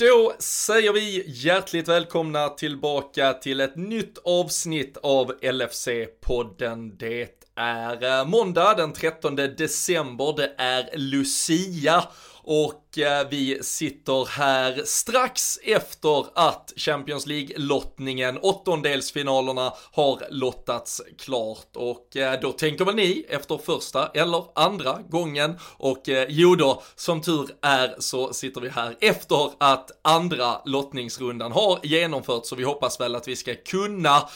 Då säger vi hjärtligt välkomna tillbaka till ett nytt avsnitt av LFC-podden. Det är eh, måndag den 13 december, det är Lucia och eh, vi sitter här strax efter att Champions League-lottningen, åttondelsfinalerna, har lottats klart. Och eh, då tänker väl ni efter första eller andra gången. Och eh, jo då, som tur är så sitter vi här efter att andra lottningsrundan har genomförts. Så vi hoppas väl att vi ska kunna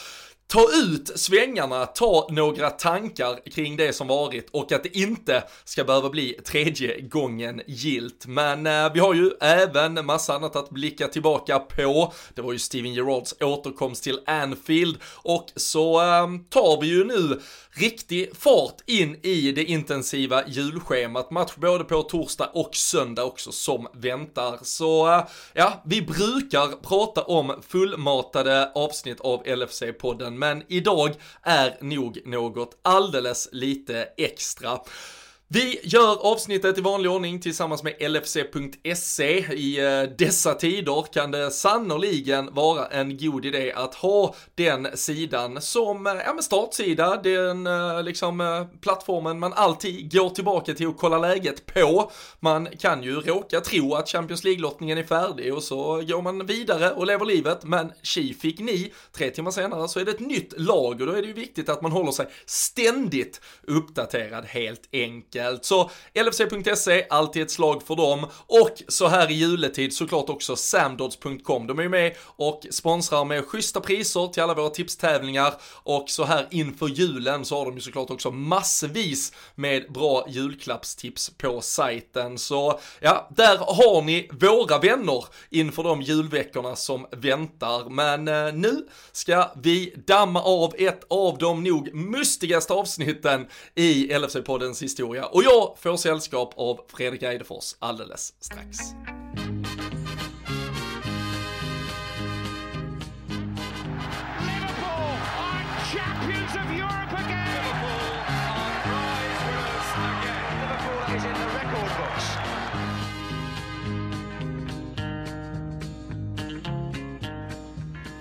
ta ut svängarna, ta några tankar kring det som varit och att det inte ska behöva bli tredje gången gilt. Men eh, vi har ju även massa annat att blicka tillbaka på. Det var ju Steven Gerrards återkomst till Anfield och så eh, tar vi ju nu riktig fart in i det intensiva julschemat. Match både på torsdag och söndag också som väntar. Så eh, ja, vi brukar prata om fullmatade avsnitt av LFC-podden men idag är nog något alldeles lite extra. Vi gör avsnittet i vanlig ordning tillsammans med LFC.se. I eh, dessa tider kan det sannoliken vara en god idé att ha den sidan som, eh, ja men startsida, den eh, liksom plattformen man alltid går tillbaka till och kollar läget på. Man kan ju råka tro att Champions League-lottningen är färdig och så går man vidare och lever livet, men tji fick ni, tre timmar senare så är det ett nytt lag och då är det ju viktigt att man håller sig ständigt uppdaterad helt enkelt enkelt. Så LFC.se, alltid ett slag för dem. Och så här i juletid såklart också samdods.com. De är ju med och sponsrar med schyssta priser till alla våra tipstävlingar. Och så här inför julen så har de ju såklart också massvis med bra julklappstips på sajten. Så ja, där har ni våra vänner inför de julveckorna som väntar. Men eh, nu ska vi damma av ett av de nog mustigaste avsnitten i LFC-poddens historia och jag får sällskap av Fredrik Eidefors alldeles strax.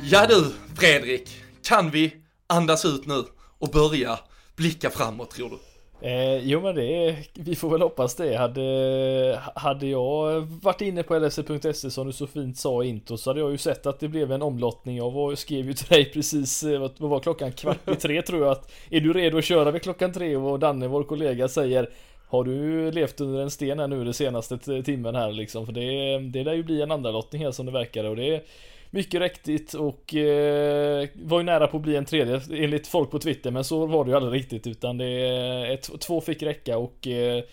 Ja du, Fredrik, kan vi andas ut nu och börja blicka framåt tror du? Eh, jo men det, vi får väl hoppas det. Hade, hade jag varit inne på lse.se som du så fint sa i intro så hade jag ju sett att det blev en omlottning. Jag var, skrev ju till dig precis, eh, vad var klockan? Kvart i tre tror jag att Är du redo att köra vid klockan tre? Och Danne, vår kollega, säger har du levt under en sten här nu den senaste timmen här liksom? För det, det lär ju bli en andra lottning här som det verkar och det mycket riktigt och eh, var ju nära på att bli en tredje enligt folk på Twitter men så var det ju aldrig riktigt utan det eh, är två fick räcka och eh,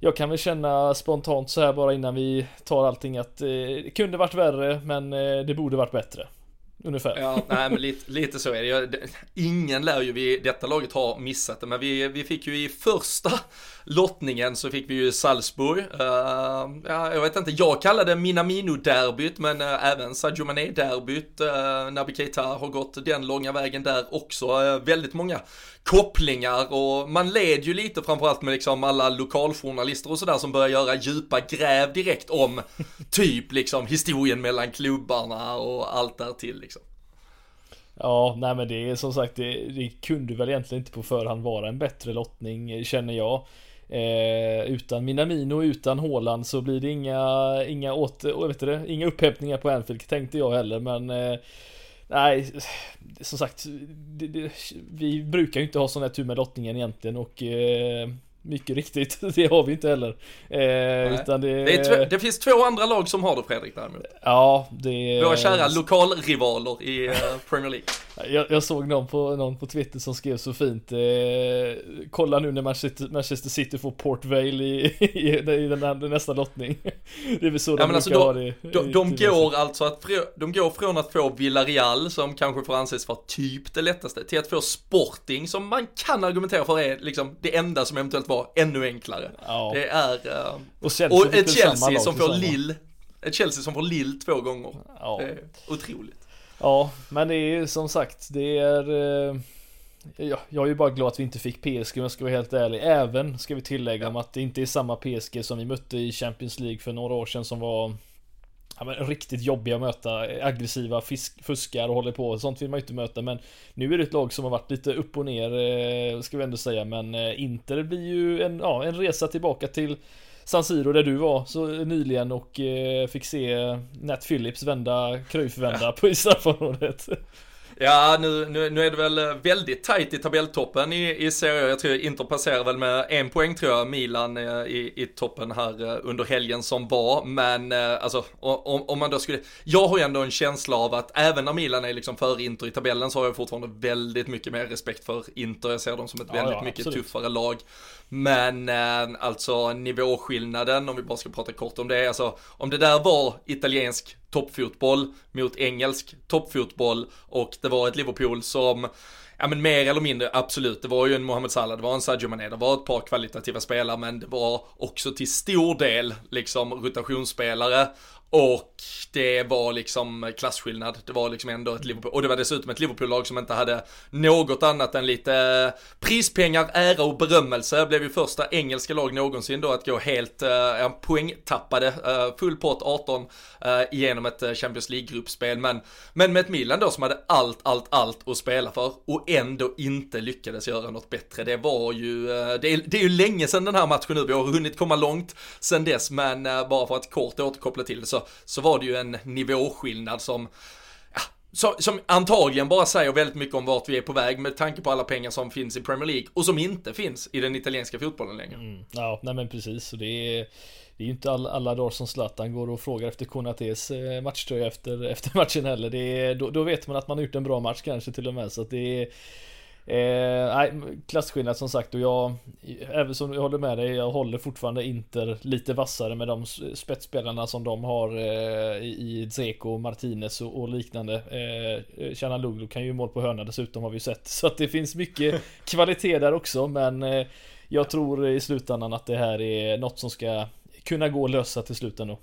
jag kan väl känna spontant så här bara innan vi tar allting att eh, det kunde varit värre men eh, det borde varit bättre. Ungefär. Ja, nej men lite, lite så är det. Ingen lär ju vid detta laget ha missat det, men vi, vi fick ju i första lottningen så fick vi ju Salzburg. Uh, ja, jag vet inte, jag kallade det Minamino-derbyt, men uh, även Sadio Mané-derbyt. Uh, Naby Keita har gått den långa vägen där också. Uh, väldigt många kopplingar och man led ju lite framförallt med liksom alla lokaljournalister och sådär som börjar göra djupa gräv direkt om typ liksom historien mellan klubbarna och allt där till liksom. Ja, nej men det är som sagt det, det kunde väl egentligen inte på förhand vara en bättre lottning känner jag. Eh, utan Minamino, utan Håland så blir det inga, inga, åter, vet det, inga upphämtningar på Anfield tänkte jag heller men eh, Nej, som sagt, det, det, vi brukar ju inte ha sån här tur med lottningen egentligen och eh, mycket riktigt, det har vi inte heller. Eh, utan det... Det, det, finns två andra lag som har det Fredrik däremot. Ja, det... Våra kära lokalrivaler i uh, Premier League. Jag, jag, såg någon på, någon på Twitter som skrev så fint eh, Kolla nu när Manchester, Manchester City får Port Vale i, i, i den, här, nästa lottning. Det är väl så ja, de brukar alltså ha det De, de går alltså att, de går från att få Villarreal som kanske får anses vara typ det lättaste till att få Sporting som man kan argumentera för är liksom det enda som eventuellt var ännu enklare. Ja. Det är uh, Och, och ett Chelsea som får Lill Ett Chelsea som får Lill två gånger. Ja. Det är otroligt Ja, men det är som sagt, det är... Eh, ja, jag är ju bara glad att vi inte fick PSG om jag ska vara helt ärlig. Även, ska vi tillägga, ja. om att det inte är samma PSG som vi mötte i Champions League för några år sedan som var ja, men, riktigt jobbiga att möta, aggressiva fisk, fuskar och håller på. Sånt vill man ju inte möta. Men nu är det ett lag som har varit lite upp och ner, eh, ska vi ändå säga. Men eh, Inter blir ju en, ja, en resa tillbaka till San Siro där du var så nyligen och eh, fick se Nat Phillips vända, Cruyff vända på straffområdet. Ja, nu, nu, nu är det väl väldigt tajt i tabelltoppen i, i Serie Jag tror Inter passerar väl med en poäng tror jag, Milan eh, i, i toppen här eh, under helgen som var. Men eh, alltså, om, om man då skulle, jag har ju ändå en känsla av att även när Milan är liksom före Inter i tabellen så har jag fortfarande väldigt mycket mer respekt för Inter. Jag ser dem som ett ja, väldigt ja, mycket tuffare lag. Men eh, alltså nivåskillnaden, om vi bara ska prata kort om det, alltså om det där var italiensk toppfotboll mot engelsk toppfotboll och det var ett Liverpool som Ja men mer eller mindre, absolut. Det var ju en Mohamed Salah, det var en Sadio Mané, det var ett par kvalitativa spelare, men det var också till stor del liksom rotationsspelare. Och det var liksom klasskillnad. Det var liksom ändå ett Liverpool, och det var dessutom ett Liverpool-lag som inte hade något annat än lite prispengar, ära och berömmelse. Det Blev ju första engelska lag någonsin då att gå helt eh, poängtappade, eh, full pott 18 eh, genom ett eh, Champions League-gruppspel. Men, men med ett Milan då som hade allt, allt, allt att spela för och ändå inte lyckades göra något bättre. Det var ju, eh, det är, det är ju länge sedan den här matchen nu, vi har hunnit komma långt sedan dess, men eh, bara för att kort återkoppla till det så så, så var det ju en nivåskillnad som som, som, antagligen bara säger väldigt mycket om vart vi är på väg med tanke på alla pengar som finns i Premier League och som inte finns i den italienska fotbollen längre. Mm, ja, nej men precis. Och det är, det är ju inte alla, alla dagar som Zlatan går och frågar efter Konates eh, matchtröja efter, efter matchen heller. Det är, då, då, vet man att man har gjort en bra match kanske till och med. Så att det är Eh, nej, klasskillnad som sagt och jag, även som jag håller med dig, jag håller fortfarande Inter lite vassare med de spetsspelarna som de har eh, i Zeko, Martinez och, och liknande. Eh, Chanaluglu kan ju mål på hörna dessutom har vi sett. Så att det finns mycket kvalitet där också men eh, jag tror i slutändan att det här är något som ska kunna gå att lösa till slut ändå.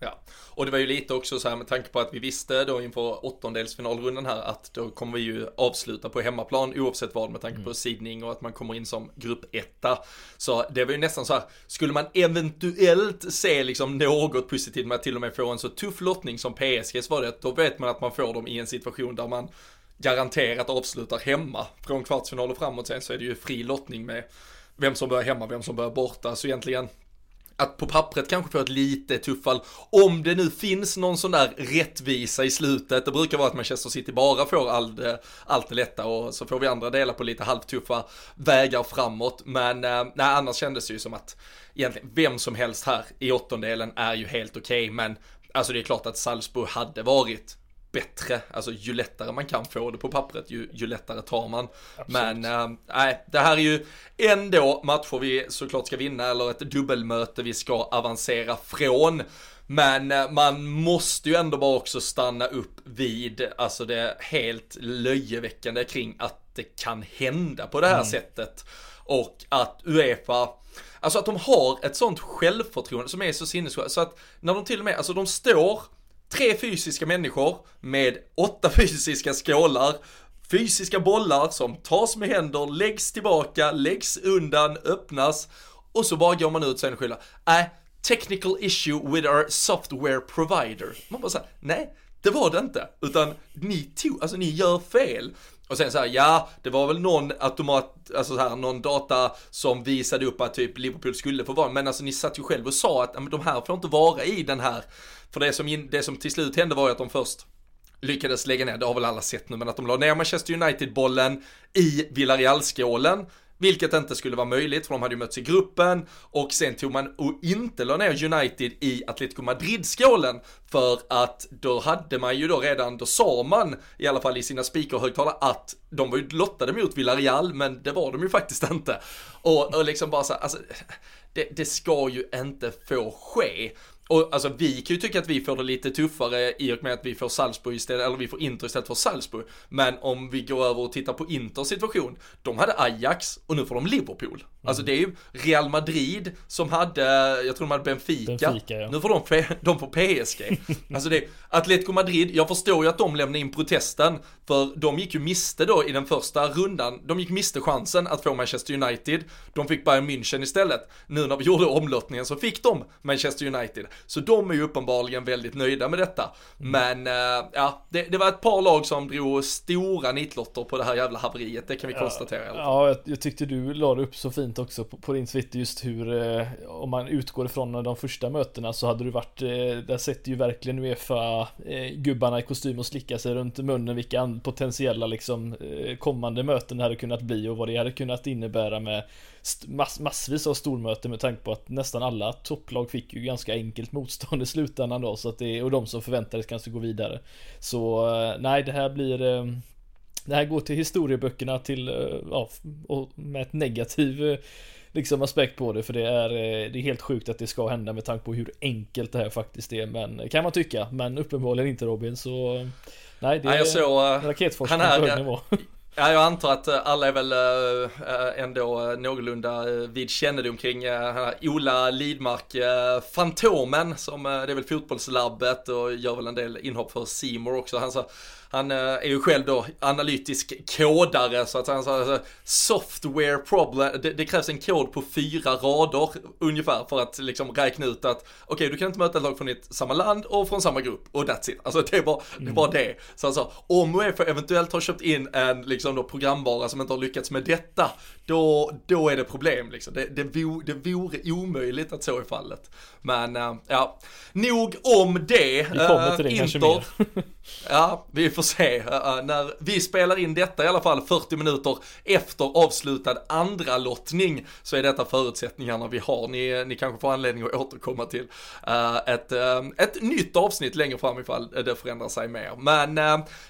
Ja, och det var ju lite också så här med tanke på att vi visste då inför åttondelsfinalrundan här att då kommer vi ju avsluta på hemmaplan oavsett vad med tanke på mm. sidning och att man kommer in som gruppetta. Så det var ju nästan så här, skulle man eventuellt se liksom något positivt med att till och med få en så tuff lottning som PSGs var det, då vet man att man får dem i en situation där man garanterat avslutar hemma. Från kvartsfinal och framåt sen så är det ju fri lottning med vem som börjar hemma, vem som börjar borta. Så egentligen att på pappret kanske få ett lite tuffare, om det nu finns någon sån där rättvisa i slutet, det brukar vara att Manchester City bara får all, eh, allt det lätta och så får vi andra dela på lite halvtuffa vägar framåt, men eh, nej, annars kändes det ju som att egentligen vem som helst här i åttondelen är ju helt okej, okay, men alltså det är klart att Salzburg hade varit bättre, alltså ju lättare man kan få det på pappret, ju, ju lättare tar man. Absolut. Men äh, det här är ju ändå matcher vi såklart ska vinna, eller ett dubbelmöte vi ska avancera från. Men äh, man måste ju ändå bara också stanna upp vid, alltså det helt löjeväckande kring att det kan hända på det här mm. sättet. Och att Uefa, alltså att de har ett sånt självförtroende som är så sinnessjukt, så att när de till och med, alltså de står tre fysiska människor med åtta fysiska skålar fysiska bollar som tas med händer, läggs tillbaka, läggs undan, öppnas och så bara går man ut sen och skyller, äh, technical issue with our software provider. Man bara såhär, nej, det var det inte, utan ni tog, alltså ni gör fel. Och sen så här, ja, det var väl någon automat, alltså så här, någon data som visade upp att typ Liverpool skulle få vara, men alltså ni satt ju själv och sa att de här får inte vara i den här för det som, in, det som till slut hände var ju att de först lyckades lägga ner, det har väl alla sett nu, men att de la ner Manchester United-bollen i Villarreal-skålen. Vilket inte skulle vara möjligt för de hade ju mötts i gruppen och sen tog man och inte la ner United i Atletico Madrid-skålen för att då hade man ju då redan, då sa man i alla fall i sina speakerhögtalare att de var ju lottade mot Villarreal men det var de ju faktiskt inte. Och, och liksom bara så alltså det, det ska ju inte få ske. Och alltså vi kan ju tycka att vi får det lite tuffare i och med att vi får Salzburg istället, eller vi får Inter istället för Salzburg. Men om vi går över och tittar på Inters situation, de hade Ajax och nu får de Liverpool. Alltså det är ju Real Madrid som hade, jag tror de hade Benfica. Benfica ja. Nu får de, de får PSG. alltså det, Atletico Madrid, jag förstår ju att de lämnade in protesten. För de gick ju miste då i den första rundan. De gick miste chansen att få Manchester United. De fick Bayern München istället. Nu när vi gjorde omlottningen så fick de Manchester United. Så de är ju uppenbarligen väldigt nöjda med detta. Mm. Men äh, ja, det, det, var ett par lag som drog stora nitlotter på det här jävla haveriet. Det kan vi ja, konstatera. Ja, jag, jag, tyckte du la det upp så fint också på, på din Twitter just hur, eh, om man utgår ifrån de första mötena så hade du varit, eh, där sätter ju verkligen Uefa eh, gubbarna i kostym och slickar sig runt munnen vilka potentiella liksom eh, kommande möten det hade kunnat bli och vad det hade kunnat innebära med mass massvis av stormöten med tanke på att nästan alla topplag fick ju ganska enkelt motstånd i slutändan då så att det och de som förväntades kanske gå vidare. Så eh, nej, det här blir eh, det här går till historieböckerna till, ja, och med ett negativ liksom aspekt på det för det är, det är helt sjukt att det ska hända med tanke på hur enkelt det här faktiskt är men kan man tycka men uppenbarligen inte Robin så Nej det är så, raketforskning på hög nivå Ja, jag antar att eh, alla är väl ändå någorlunda vid kännedom kring Ola Lidmark, Fantomen, som det är väl fotbollslabbet och gör väl en del inhopp för Simor också. Han sa han eh, är ju själv då analytisk kodare så att han sa alltså, software problem, det, det, krävs en kod på fyra rader ungefär för att liksom räkna ut att okej okay, du kan inte möta ett lag från ett, samma land och från samma grupp och that's it. Alltså det är bara, mm. det, bara det. Så han sa om Uefa eventuellt har köpt in en liksom då programvara som inte har lyckats med detta, då, då är det problem liksom. Det, det, vore, det vore omöjligt att så är fallet. Men äh, ja, nog om det. Vi kommer till det uh, kanske mer. ja, vi får se. Eh, eh, när vi spelar in detta i alla fall 40 minuter efter avslutad andra lottning så är detta förutsättningarna vi har. Ni, ni kanske får anledning att återkomma till eh, ett, ett nytt avsnitt längre fram ifall det förändrar sig mer. Men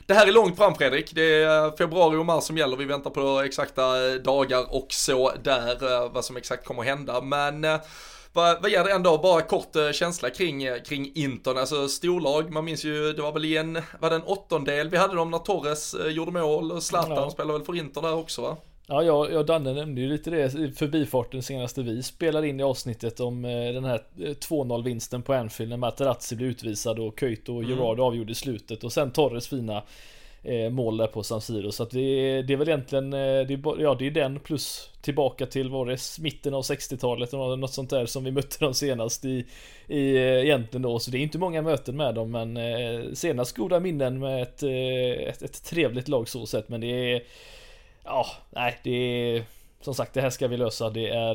det här är långt fram Fredrik. Det är februari och mars som gäller. Vi väntar på exakta dagar och så där vad som exakt kommer att hända. Men vad, vad ger det ändå bara kort uh, känsla kring, uh, kring Intern, alltså storlag, man minns ju, det var väl i en, var det en åttondel vi hade dem när Torres uh, gjorde mål och Zlatan ja. spelade väl för Inter där också va? Ja, jag, och Danne nämnde ju lite det i förbifarten senaste vi spelade in i avsnittet om den här 2-0 vinsten på Anfield när Materazzi blev utvisad och Köjt och Gerard mm. avgjorde slutet och sen Torres fina eh, Eh, mål där på San Siro. Så att det, det är väl egentligen, eh, det är, ja det är den plus tillbaka till var det mitten av 60-talet eller något sånt där som vi mötte dem senast i, i eh, egentligen då. Så det är inte många möten med dem men senast goda minnen med ett, ett, ett trevligt lag så sett. Men det är, ja, nej det är som sagt, det här ska vi lösa. Det är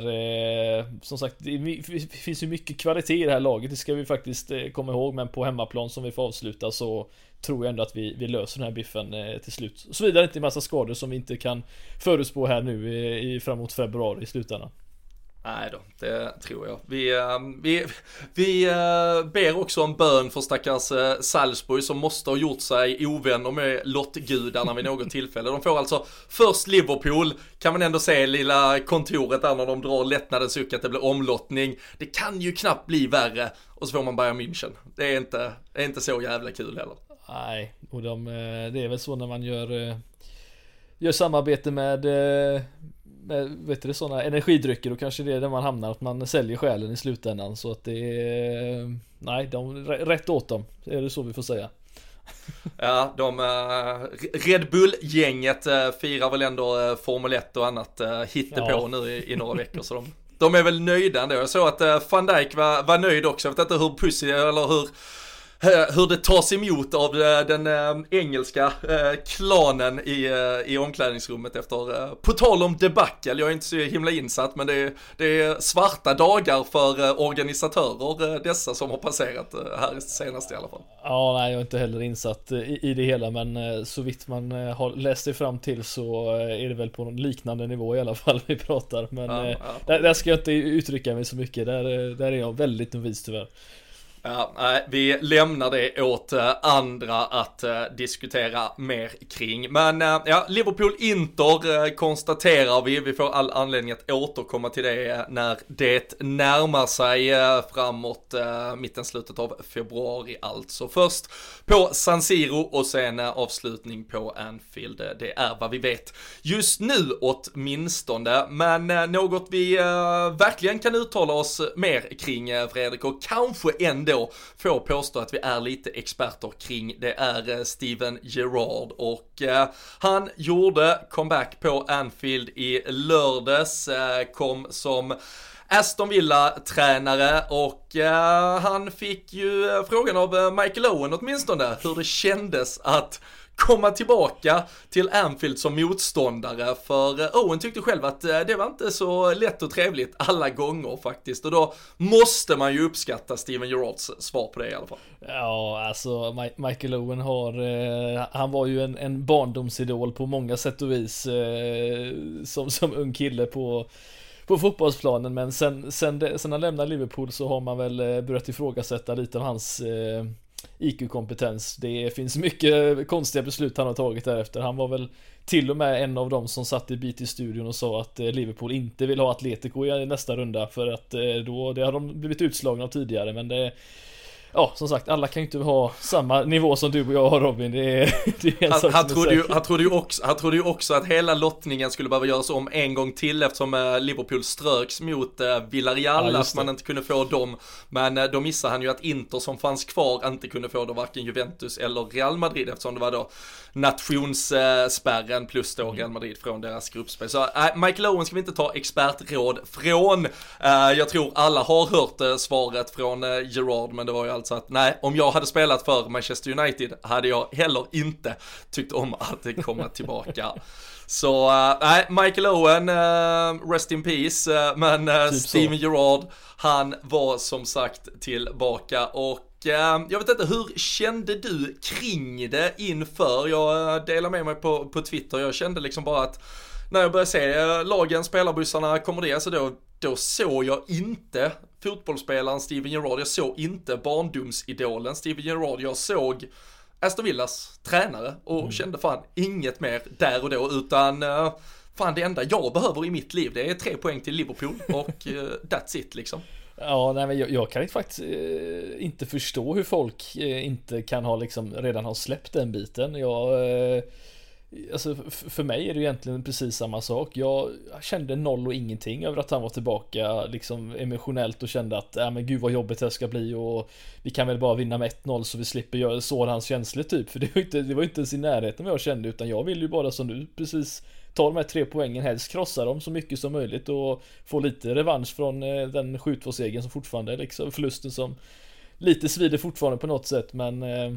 eh, som sagt, det finns ju mycket kvalitet i det här laget. Det ska vi faktiskt eh, komma ihåg. Men på hemmaplan som vi får avsluta så tror jag ändå att vi, vi löser den här biffen eh, till slut. Såvida inte en massa skador som vi inte kan förutspå här nu i, i framåt februari i slutändan. Nej då, det tror jag. Vi, ehm, vi, vi uh, ber också om bön för stackars uh, Salzburg som måste ha gjort sig ovänner med lottgudarna vid något tillfälle. De får alltså först Liverpool, kan man ändå se lilla kontoret där när de drar lättnadens suck att det blir omlottning. Det kan ju knappt bli värre. Och så får man Bayern München. Det är inte, det är inte så jävla kul heller. Nej, och de, eh, det är väl så när man gör Gör samarbete med med, vet du, sådana energidrycker och kanske det är där man hamnar att man säljer själen i slutändan så att det är Nej, de, rätt åt dem. Är det så vi får säga. Ja, de Red Bull-gänget firar väl ändå Formel 1 och annat hittepå ja. nu i, i några veckor så de, de är väl nöjda ändå. Jag såg att van Dijk var, var nöjd också. Jag vet inte hur Pussy eller hur Eh, hur det tas emot av eh, den äh, engelska klanen i, i omklädningsrummet efter, på tal om debacle, jag är inte så himla insatt men det är, det är svarta dagar för organisatörer dessa som har passerat här senast i alla fall. Ja, nej jag är inte heller insatt i, i det hela men så vitt man har läst sig fram till så är det väl på någon liknande nivå i alla fall vi pratar men ja, ja. Där, där, ska jag inte uttrycka mig så mycket, där, där är jag väldigt novis tyvärr. Ja, vi lämnar det åt eh, andra att eh, diskutera mer kring. Men eh, ja, Liverpool-Inter konstaterar vi. Vi får all anledning att återkomma till det när det närmar sig framåt mitten, slutet av februari alltså. Först på San Siro och sen avslutning på Anfield. Det är vad vi vet just nu åtminstone. Men något vi verkligen kan uttala oss mer kring Fredrik och kanske ändå ändå får påstå att vi är lite experter kring det är eh, Steven Gerrard. Och eh, han gjorde comeback på Anfield i lördags, eh, kom som Aston Villa-tränare och eh, han fick ju eh, frågan av eh, Michael Owen åtminstone hur det kändes att komma tillbaka till Anfield som motståndare. För eh, Owen tyckte själv att eh, det var inte så lätt och trevligt alla gånger faktiskt. Och då måste man ju uppskatta Steven Gerrards svar på det i alla fall. Ja, alltså Michael Owen har, eh, han var ju en, en barndomsidol på många sätt och vis eh, som, som ung kille på på fotbollsplanen. Men sen, sen, sen han lämnade Liverpool så har man väl börjat ifrågasätta lite av hans IQ-kompetens. Det finns mycket konstiga beslut han har tagit därefter. Han var väl till och med en av dem som satt i BT-studion och sa att eh, Liverpool inte vill ha Atletico i nästa runda för att eh, då, det har de blivit utslagna av tidigare men det ja, som sagt, alla kan ju inte ha samma nivå som du och jag har Robin. Det är, det är han, han, trodde ju, han, trodde ju också, han trodde ju också att hela lottningen skulle behöva göras om en gång till eftersom eh, Liverpool ströks mot eh, Villarreal, ja, att man inte kunde få dem. Men eh, då missade han ju att Inter som fanns kvar inte kunde få då varken Juventus eller Real Madrid eftersom det var då nationsspärren plus då Real Madrid från deras gruppspel. Så äh, Michael Owen ska vi inte ta expertråd från. Äh, jag tror alla har hört äh, svaret från Gerard, men det var ju alltså att nej, om jag hade spelat för Manchester United hade jag heller inte tyckt om att komma tillbaka. Så nej, Michael Owen, rest in peace, men typ Steven Gerard, han var som sagt tillbaka och Eh, jag vet inte, hur kände du kring det inför? Jag eh, delar med mig på, på Twitter, jag kände liksom bara att när jag började se eh, lagen, spelarbussarna, kommer det, alltså då, då såg jag inte fotbollsspelaren Steven Gerrard, jag såg inte barndomsidolen Steven Gerrard, jag såg Aston Villas tränare och mm. kände fan inget mer där och då utan fan det enda jag behöver i mitt liv det är tre poäng till Liverpool och that's it liksom. Ja, nej men jag, jag kan faktiskt eh, inte förstå hur folk eh, inte kan ha liksom redan ha släppt den biten. Jag, eh, alltså för mig är det egentligen precis samma sak. Jag kände noll och ingenting över att han var tillbaka liksom emotionellt och kände att, ja men gud vad jobbigt det här ska bli och vi kan väl bara vinna med 1-0 så vi slipper göra såra hans känslor typ. För det var inte, det var inte ens i närheten vad jag kände utan jag vill ju bara som du precis ta de här tre poängen helst, krossa dem så mycket som möjligt och få lite revansch från eh, den 7-2-segern som fortfarande liksom förlusten som lite svider fortfarande på något sätt men eh,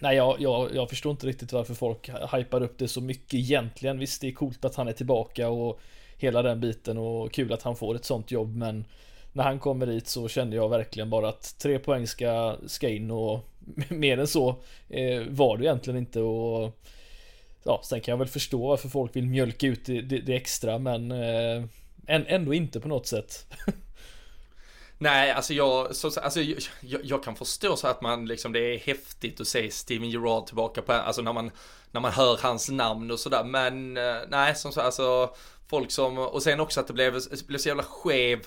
Nej jag, jag, jag förstår inte riktigt varför folk hypar upp det så mycket egentligen. Visst det är coolt att han är tillbaka och hela den biten och kul att han får ett sånt jobb men när han kommer dit så kände jag verkligen bara att tre poäng ska, ska in och mer än så eh, var det egentligen inte och ja, sen kan jag väl förstå varför folk vill mjölka ut det, det, det extra men eh, ändå inte på något sätt. Nej, alltså jag, så, alltså jag, jag, kan förstå så att man liksom, det är häftigt att se Steven Gerrard tillbaka på, alltså när man, när man hör hans namn och sådär, men eh, nej, som så, alltså folk som, och sen också att det blev, det blev så jävla skev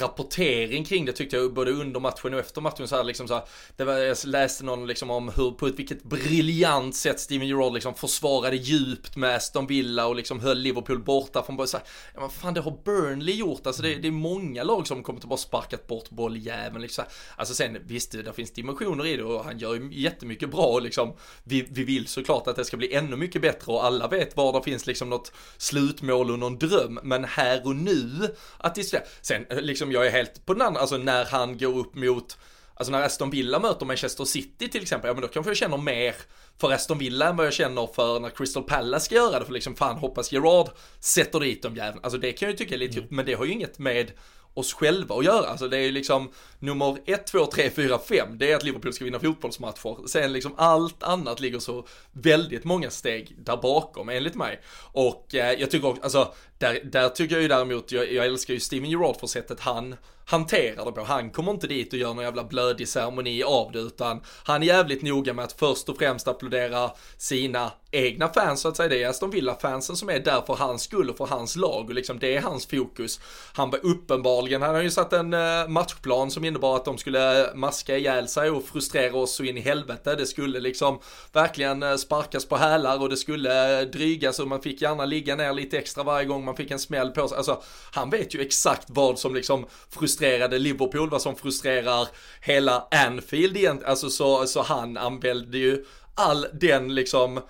rapportering kring det tyckte jag både under matchen och efter matchen så här liksom så här, det var, jag läste någon liksom om hur, på ett vilket briljant sätt Steven Gerrard liksom försvarade djupt med Aston Villa och liksom höll Liverpool borta från början. Ja men fan det har Burnley gjort, alltså det, det är många lag som kommer att bara sparkat bort bolljäveln liksom. Alltså sen visst det finns dimensioner i det och han gör ju jättemycket bra och liksom vi, vi vill såklart att det ska bli ännu mycket bättre och alla vet var det finns liksom något slutmål och någon dröm men här och nu att det sen liksom liksom jag är helt på den andra, alltså när han går upp mot Alltså när Aston Villa möter Manchester City till exempel, ja men då kanske jag känner mer för Aston Villa än vad jag känner för när Crystal Palace ska göra det, för liksom fan hoppas Gerard sätter dit dem jäveln. Alltså det kan jag ju tycka är lite, mm. men det har ju inget med oss själva att göra. Alltså det är ju liksom nummer 1, 2, 3, 4, 5. Det är att Liverpool ska vinna fotbollsmatcher. Sen liksom allt annat ligger så väldigt många steg där bakom enligt mig. Och eh, jag tycker också, alltså där, där tycker jag ju däremot, jag, jag älskar ju Steven Gerrard för sättet han hanterar det på. Han kommer inte dit och gör någon jävla blödig ceremoni av det utan han är jävligt noga med att först och främst applådera sina egna fans så att säga. Det är Aston Villa-fansen som är där för hans skull och för hans lag och liksom det är hans fokus. Han var uppenbarligen, han har ju satt en eh, matchplan som innebar att de skulle eh, maska ihjäl sig och frustrera oss så in i helvete. Det skulle liksom verkligen eh, sparkas på hälar och det skulle drygas och man fick gärna ligga ner lite extra varje gång man fick en smäll på sig. Alltså han vet ju exakt vad som liksom frustrerade Liverpool, vad som frustrerar hela Anfield egentligen. Alltså så, så han använde ju all den liksom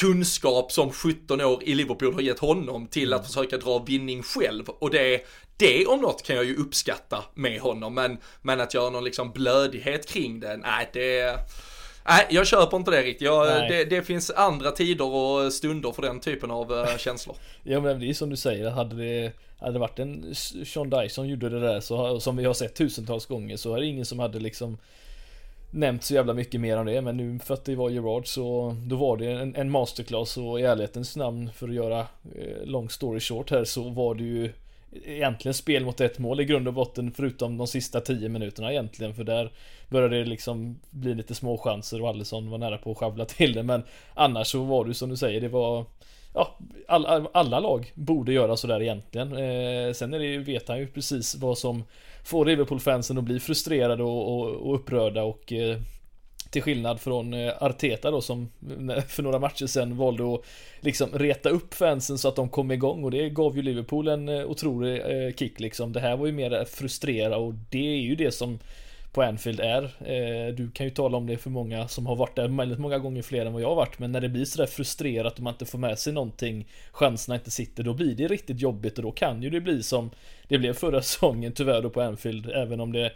kunskap som 17 år i Liverpool har gett honom till att försöka dra vinning själv. Och det, det om något kan jag ju uppskatta med honom, men, men att göra någon liksom blödighet kring det, nej det... Nej, jag köper inte det riktigt. Jag, det, det, finns andra tider och stunder för den typen av uh, känslor. ja men det är som du säger, hade det hade det varit en Sean Dyson gjorde det där så, som vi har sett tusentals gånger så är det ingen som hade liksom nämnt så jävla mycket mer om det men nu för att det var Gerard så då var det en, en masterclass och i ärlighetens namn för att göra eh, long story short här så var det ju egentligen spel mot ett mål i grund och botten förutom de sista tio minuterna egentligen för där började det liksom bli lite små chanser och Allison var nära på att sjabbla till det men annars så var det som du säger det var ja, alla, alla lag borde göra sådär egentligen. Eh, sen är det, vet han ju precis vad som får Liverpool-fansen att bli frustrerade och, och, och upprörda och eh, till skillnad från eh, Arteta då som eh, för några matcher sedan valde att liksom reta upp fansen så att de kom igång och det gav ju Liverpool en eh, otrolig kick liksom. Det här var ju mer frustrera och det är ju det som på Anfield är. Du kan ju tala om det för många som har varit där väldigt många gånger fler än vad jag har varit. Men när det blir sådär frustrerat och man inte får med sig någonting, chanserna inte sitter, då blir det riktigt jobbigt och då kan ju det bli som det blev förra säsongen tyvärr då på Anfield, även om det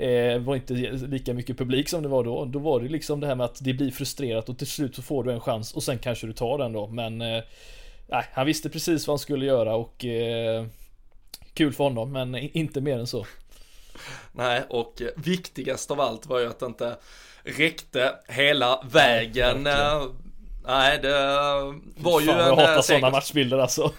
eh, var inte lika mycket publik som det var då. Då var det liksom det här med att det blir frustrerat och till slut så får du en chans och sen kanske du tar den då. Men eh, han visste precis vad han skulle göra och eh, kul för honom, men inte mer än så. Nej, och viktigast av allt var ju att det inte räckte hela vägen. Nej, Nej, det var ju Fan, en... Jag hatar sådana matchbilder alltså.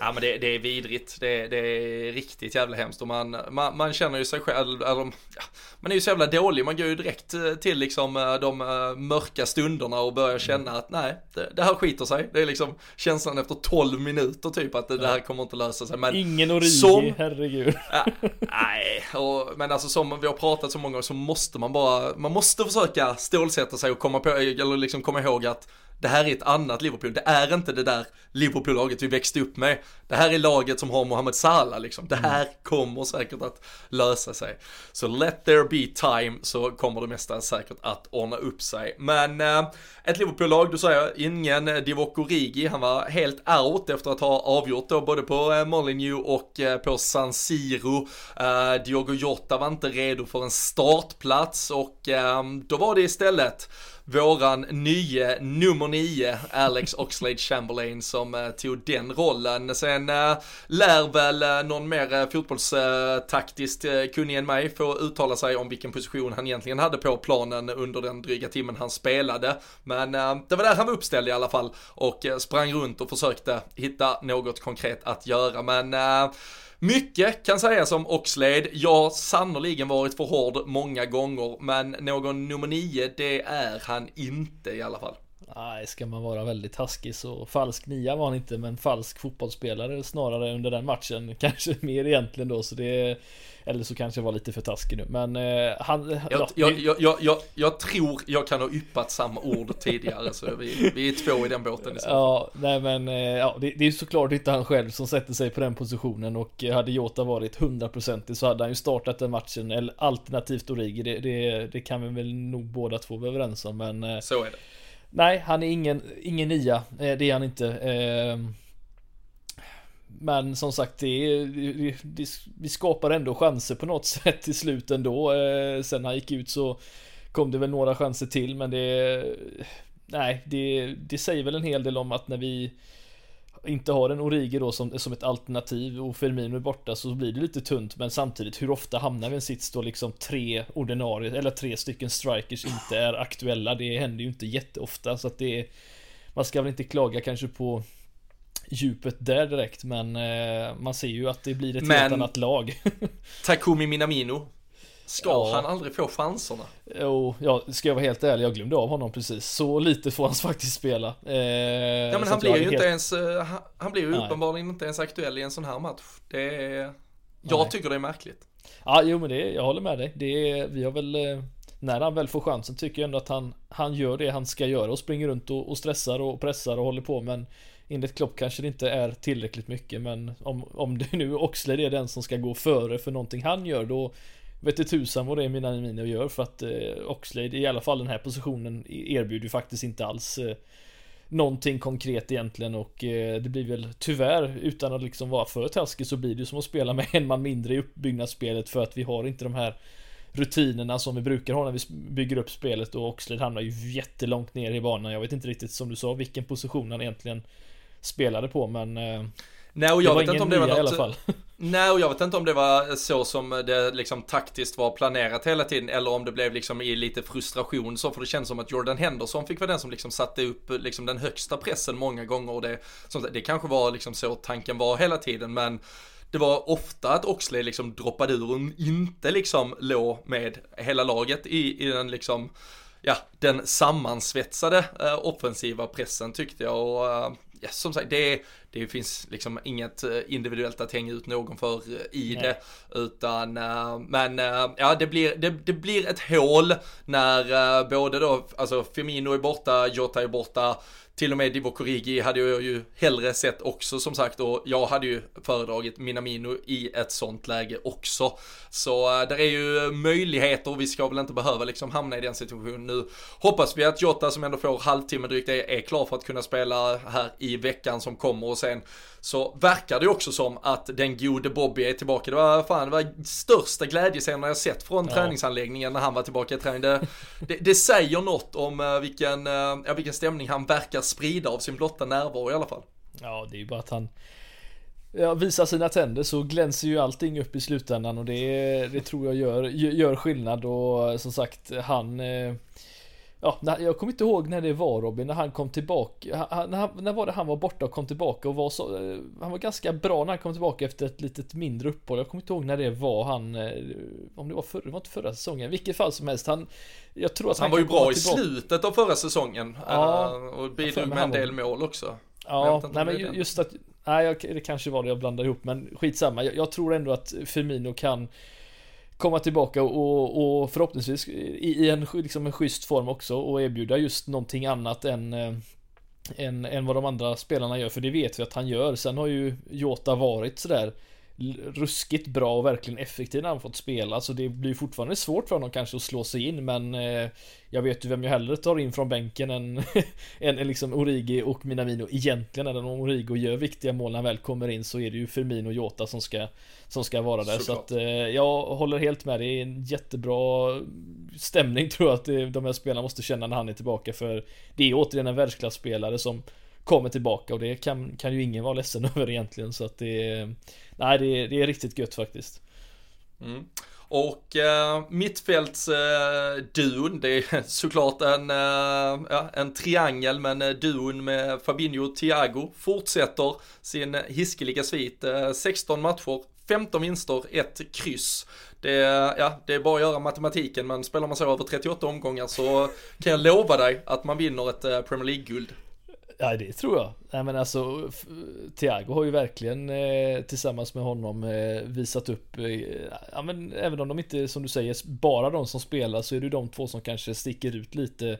ja, men det, det, är vidrigt. Det, det, är riktigt jävla hemskt och man, man, man känner ju sig själv, eller, ja, man är ju så jävla dålig. Man går ju direkt eh, till liksom eh, de eh, mörka stunderna och börjar känna att nej, det, det här skiter sig. Det är liksom känslan efter 12 minuter typ att det, det här kommer inte lösa sig. Men Ingen Origi, som, herregud. Ja, nej, och, men alltså som vi har pratat så många gånger så måste man bara, man måste försöka stålsätta sig och komma på, eller liksom komma ihåg att det här är ett annat Liverpool. Det är inte det där Liverpool-laget vi växte upp med. Det här är laget som har Mohamed Salah liksom. Det här kommer säkert att lösa sig. Så let there be time så kommer det mesta säkert att ordna upp sig. Men äh, ett Liverpool-lag, du säger ingen Divock Origi. Han var helt out efter att ha avgjort då både på äh, Molineux och äh, på San Siro. Äh, Diogo Jota var inte redo för en startplats och då var det istället våran nye nummer nio, Alex Oxlade Chamberlain, som eh, tog den rollen. Sen eh, lär väl eh, någon mer fotbollstaktiskt kunnig än mig få uttala sig om vilken position han egentligen hade på planen under den dryga timmen han spelade. Men det var där han var uppställd i alla fall och sprang runt och försökte hitta något konkret att göra. Men mycket kan sägas om Oxlade. Jag har sannoliken varit för hård många gånger, men någon nummer nio, det är han inte i alla fall. Nej, ska man vara väldigt taskig så falsk nia var han inte, men falsk fotbollsspelare snarare under den matchen. Kanske mer egentligen då, så det eller så kanske jag var lite för taskig nu, men eh, han... Jag, ja, jag, jag, jag, jag, tror jag kan ha yppat samma ord tidigare, så vi, vi är två i den båten. Ja, nej men, eh, ja, det, det är såklart inte han själv som sätter sig på den positionen och hade Jota varit 100% så hade han ju startat den matchen, eller alternativt Origi, det, det, det kan vi väl nog båda två vara överens om, men... Eh, så är det. Nej, han är ingen, ingen nia, eh, det är han inte. Men som sagt, det, det, det, vi skapar ändå chanser på något sätt till slut ändå. Eh, sen sen han gick ut så kom det väl några chanser till, men det... Nej, det, det säger väl en hel del om att när vi inte har en Origi då som, som ett alternativ och Firmino är borta så blir det lite tunt men samtidigt hur ofta hamnar vi i en sits då liksom tre ordinarie eller tre stycken strikers inte är aktuella det händer ju inte jätteofta så att det är, man ska väl inte klaga kanske på djupet där direkt men eh, man ser ju att det blir ett Men- helt annat lag. Takumi Minamino. Ska Ja. han aldrig få chanserna? Och ja, ska jag vara helt ärlig, jag glömde av honom precis. Så lite får han faktiskt spela. Eh, Ja men så han blir ju hade inte helt- ens, eh, han, han blir ju Nej. uppenbarligen inte ens aktuell i en sån här match. Det är, jag Nej. tycker det är märkligt. Ja, jo men det, jag håller med dig. Det är, vi har väl, eh, när han väl får chansen tycker jag ändå att han, han gör det han ska göra och springer runt och, och stressar och pressar och håller på men enligt Klopp kanske det inte är tillräckligt mycket men om, om det nu Oxlade är den som ska gå före för någonting han gör då vet det tusan vad det är mina miner gör för att eh, Oxlade i alla fall den här positionen e-, erbjuder ju faktiskt inte alls eh, någonting konkret egentligen och eh, det blir väl tyvärr utan att liksom vara för taskig så blir det som att spela med en man mindre i uppbyggnadsspelet för att vi har inte de här rutinerna som vi brukar ha när vi bygger upp spelet och Oxlade hamnar ju jättelångt ner i banan. Jag vet inte riktigt som du sa vilken position han egentligen spelade på men eh, Nej och jag vet inte om det var nia i alla något, fall. nej och jag vet inte om det var så som det liksom taktiskt var planerat hela tiden eller om det blev liksom i lite frustration så för det känns som att Jordan Henderson fick vara den som liksom satte upp liksom den högsta pressen många gånger och det, som, det kanske var liksom så tanken var hela tiden men det var ofta att Oxley liksom droppade ur och inte liksom låg med hela laget i, i den liksom ja, den sammansvetsade eh, offensiva pressen tyckte jag och eh, ja, som sagt det, det finns liksom inget eh, individuellt att hänga ut någon för eh, i Nej. det utan eh, men ja det blir, det, det blir ett hål när både då alltså Firmino är borta, Jota är borta till och med Divo Korigi hade jag ju hellre sett också som sagt och jag hade ju föredragit Minamino i ett sånt läge också. Så eh, där är ju möjligheter och vi ska väl inte behöva liksom hamna i den situationen nu. Hoppas vi att Jota som ändå får halvtimme drygt är, är klar för att kunna spela här i veckan som kommer och sen så verkar det också som att den gode Bobby är tillbaka. Det var fan, det var största glädjescenen jag sett från Ja. träningsanläggningen när han var tillbaka i träning. Det, det, det säger något om eh, vilken, eh, ja, vilken stämning han verkar sprida av sin blotta närvaro i alla fall. Ja, det är ju bara att han ja, visar sina tänder så glänser ju allting upp i slutändan och det, det tror jag gör, gör skillnad och som sagt han eh, Ja, när- jag kommer inte ihåg när det var Robin, när han kom tillbaka. Han, när, när var det han var borta och kom tillbaka och var så, eh, Han var ganska bra när han kom tillbaka efter ett litet mindre uppehåll. Jag kommer inte ihåg när det var han, eh, om det var förra, det var inte förra säsongen, vilket fall som helst. Han, jag tror att Han han var ju bra i slutet av förra säsongen Ja. eh, och bidrog med en han var- del mål också. Ja, nej men den. just att Nej, det kanske var det jag blandade ihop men skitsamma. Jag, jag tror ändå att Firmino kan komma tillbaka och, och förhoppningsvis i, i en, liksom en schysst form också och erbjuda just någonting annat än eh, än, än vad de andra spelarna gör, för det vet vi att han gör. Sen har ju Jota varit sådär ruskigt bra och verkligen effektiv när han fått spela, så det blir fortfarande svårt för honom kanske att slå sig in, men eh, jag vet ju vem jag hellre tar in från bänken än, än, än liksom Origi och Minamino. Egentligen, eller om Origo gör viktiga mål när han väl kommer in så är det ju Firmino och Jota som ska som ska vara där, så Såklart. att eh, jag håller helt med, det är en jättebra stämning tror jag att de här spelarna måste känna när han är tillbaka, för det är återigen en världsklasspelare som kommer tillbaka och det kan, kan ju ingen vara ledsen över egentligen så att det är, Nej det är, det är riktigt gött faktiskt Mm. Och eh, äh, mittfältsduon, eh, det är såklart en, eh, ja, en triangel, men uh, duon med Fabinho och Thiago fortsätter sin hiskeliga svit. Eh, 16 matcher, 15 vinster, 1 kryss. Det, ja, det är bara att göra matematiken, men spelar man så över 38 omgångar så kan jag lova dig att man vinner ett Premier League-guld. Ja det tror jag. Nej men alltså Thiago har ju verkligen eh, tillsammans med honom eh, visat upp eh, Ja men även om de inte som du säger bara de som spelar så är det ju de två som kanske sticker ut lite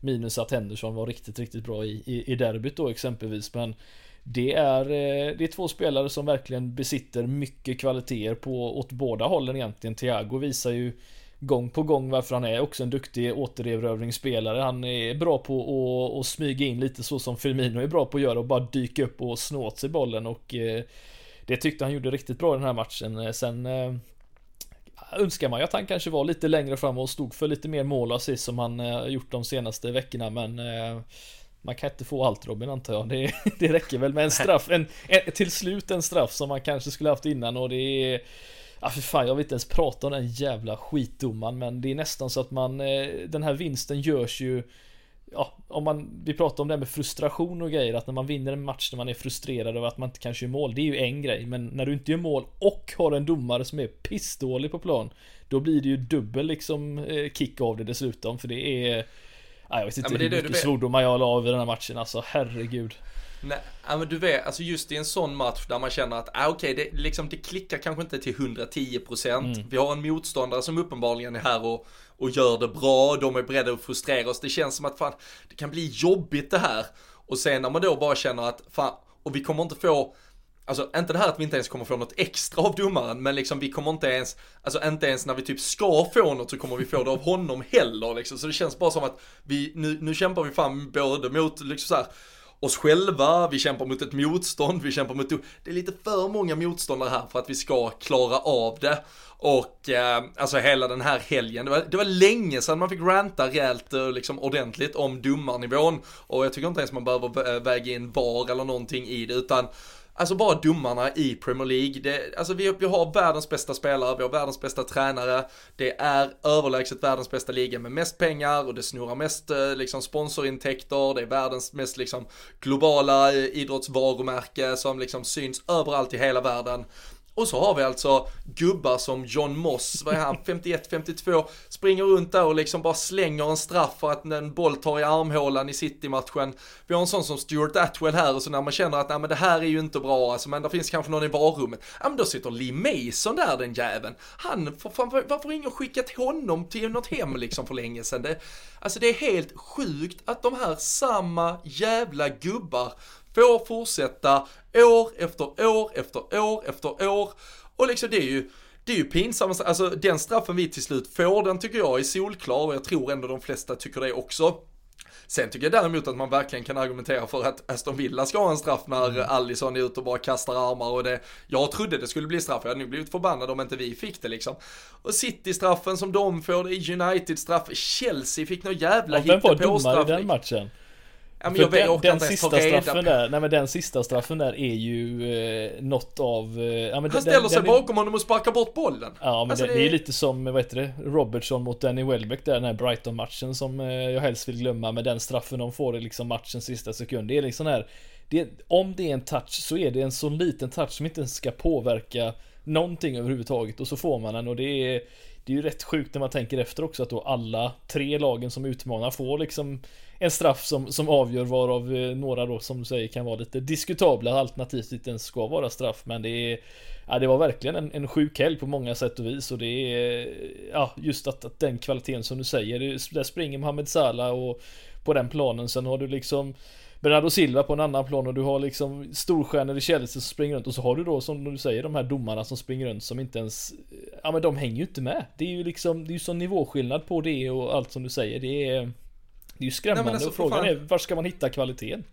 Minus att Henderson var riktigt riktigt bra i, i, i derbyt då exempelvis men det är, det är två spelare som verkligen besitter mycket kvaliteter på åt båda hållen egentligen. Thiago visar ju gång på gång varför han är också en duktig återerövringsspelare. Han är bra på att, att smyga in lite så som Firmino är bra på att göra och bara dyka upp och snå åt sig bollen och eh, det tyckte han gjorde riktigt bra i den här matchen. Eh, Sen eh, önskar man ju att han kanske var lite längre fram och stod för lite mer mål och assist som han eh, gjort de senaste veckorna men eh, man kan inte få allt Robin antar jag. Det, det räcker väl med en straff, en, en, till slut en straff som man kanske skulle haft innan och det är Ja för fan, jag vill inte ens prata om den jävla skitdomaren men det är nästan så att man eh, Den här vinsten görs ju ja, om man, vi pratar om det här med frustration och grejer, att när man vinner en match när man är frustrerad över att man inte kan göra mål, det är ju en grej, men när du inte gör mål och har en domare som är pissdålig på plan, då blir det ju dubbel liksom eh, kick av det dessutom, för det är Ja, jag vet inte ja, hur mycket svordomar jag la av i den här matchen alltså, herregud. Nej, men du vet, alltså just i en sån match där man känner att, ah, okej, okay, det, liksom, det klickar kanske inte till 110%. Mm. Vi har en motståndare som uppenbarligen är här och, och gör det bra, de är beredda att frustrera oss. Det känns som att fan, det kan bli jobbigt det här. Och sen när man då bara känner att, fan, och vi kommer inte få Alltså inte det här att vi inte ens kommer få något extra av domaren, men liksom vi kommer inte ens, alltså inte ens när vi typ ska få något så kommer vi få det av honom heller liksom. Så det känns bara som att vi, nu, nu kämpar vi fram både mot liksom så här, oss själva, vi kämpar mot ett motstånd, vi kämpar mot, det är lite för många motståndare här för att vi ska klara av det. Och eh, alltså hela den här helgen, det var, det var länge sedan man fick ranta rejält eh, liksom ordentligt om domarnivån. Och jag tycker inte ens man behöver väga in VAR eller någonting i det, utan Alltså bara domarna i Premier League. Det, alltså vi, vi har världens bästa spelare, vi har världens bästa tränare. Det är överlägset världens bästa liga med mest pengar och det snurrar mest eh, liksom sponsorintäkter. Det är världens mest liksom globala eh, idrottsvarumärke som liksom syns överallt i hela världen. Och så har vi alltså gubbar som John Moss, vad är han, 51-52, springer runt där och liksom bara slänger en straff för att en boll tar i armhålan i City-matchen. Vi har en sån som Stuart Atwell här och så när man känner att nej men det här är ju inte bra alltså, men det finns kanske någon i varummet. Ja men då sitter Lee Mason där den jäveln. Han, för fan, varför har ingen skickat honom till något hem liksom för länge sedan? Det, alltså det är helt sjukt att de här samma jävla gubbar får fortsätta år efter år efter år efter år. Och liksom det är ju, det är ju pinsamt, alltså den straffen vi till slut får, den tycker jag är solklar och jag tror ändå de flesta tycker det också. Sen tycker jag däremot att man verkligen kan argumentera för att Aston Villa ska ha en straff när mm. Allison är ute och bara kastar armar och det, jag trodde det skulle bli straff, jag hade nu blivit förbannad om inte vi fick det liksom. Och City-straffen som de får, det är United-straff, Chelsea fick någon jävla ja, hittepåstraff. Vem var domare i den matchen? Ja, men jag den, den sista straffen där, nej men den sista straffen där är ju eh, något av... Eh, ja, men Han ställer den, sig den bakom är... honom och sparkar bort bollen. Ja men alltså, det, det, är ju lite som, vad heter det, Robertson mot Danny Welbeck där, den här Brighton-matchen som eh, jag helst vill glömma med den straffen de får i liksom matchens sista sekund. Det är liksom här, det, om det är en touch så är det en så liten touch som inte ens ska påverka någonting överhuvudtaget och så får man den och det är det är ju rätt sjukt när man tänker efter också att då alla tre lagen som utmanar får liksom en straff som, som avgör varav eh, några då som du säger kan vara lite diskutabla alternativt inte ens ska vara straff men det är Ja det var verkligen en, en sjuk helg på många sätt och vis och det är Ja just att, att den kvaliteten som du säger Där springer Mohamed Salah och På den planen sen har du liksom Bernardo Silva på en annan plan och du har liksom storstjärnor i Chelsea som springer runt och så har du då som du säger de här domarna som springer runt som inte ens Ja men de hänger ju inte med. Det är ju liksom Det är ju sån nivåskillnad på det och allt som du säger. Det är det är ju skrämmande Nej, alltså, och frågan är var ska man hitta kvaliteten?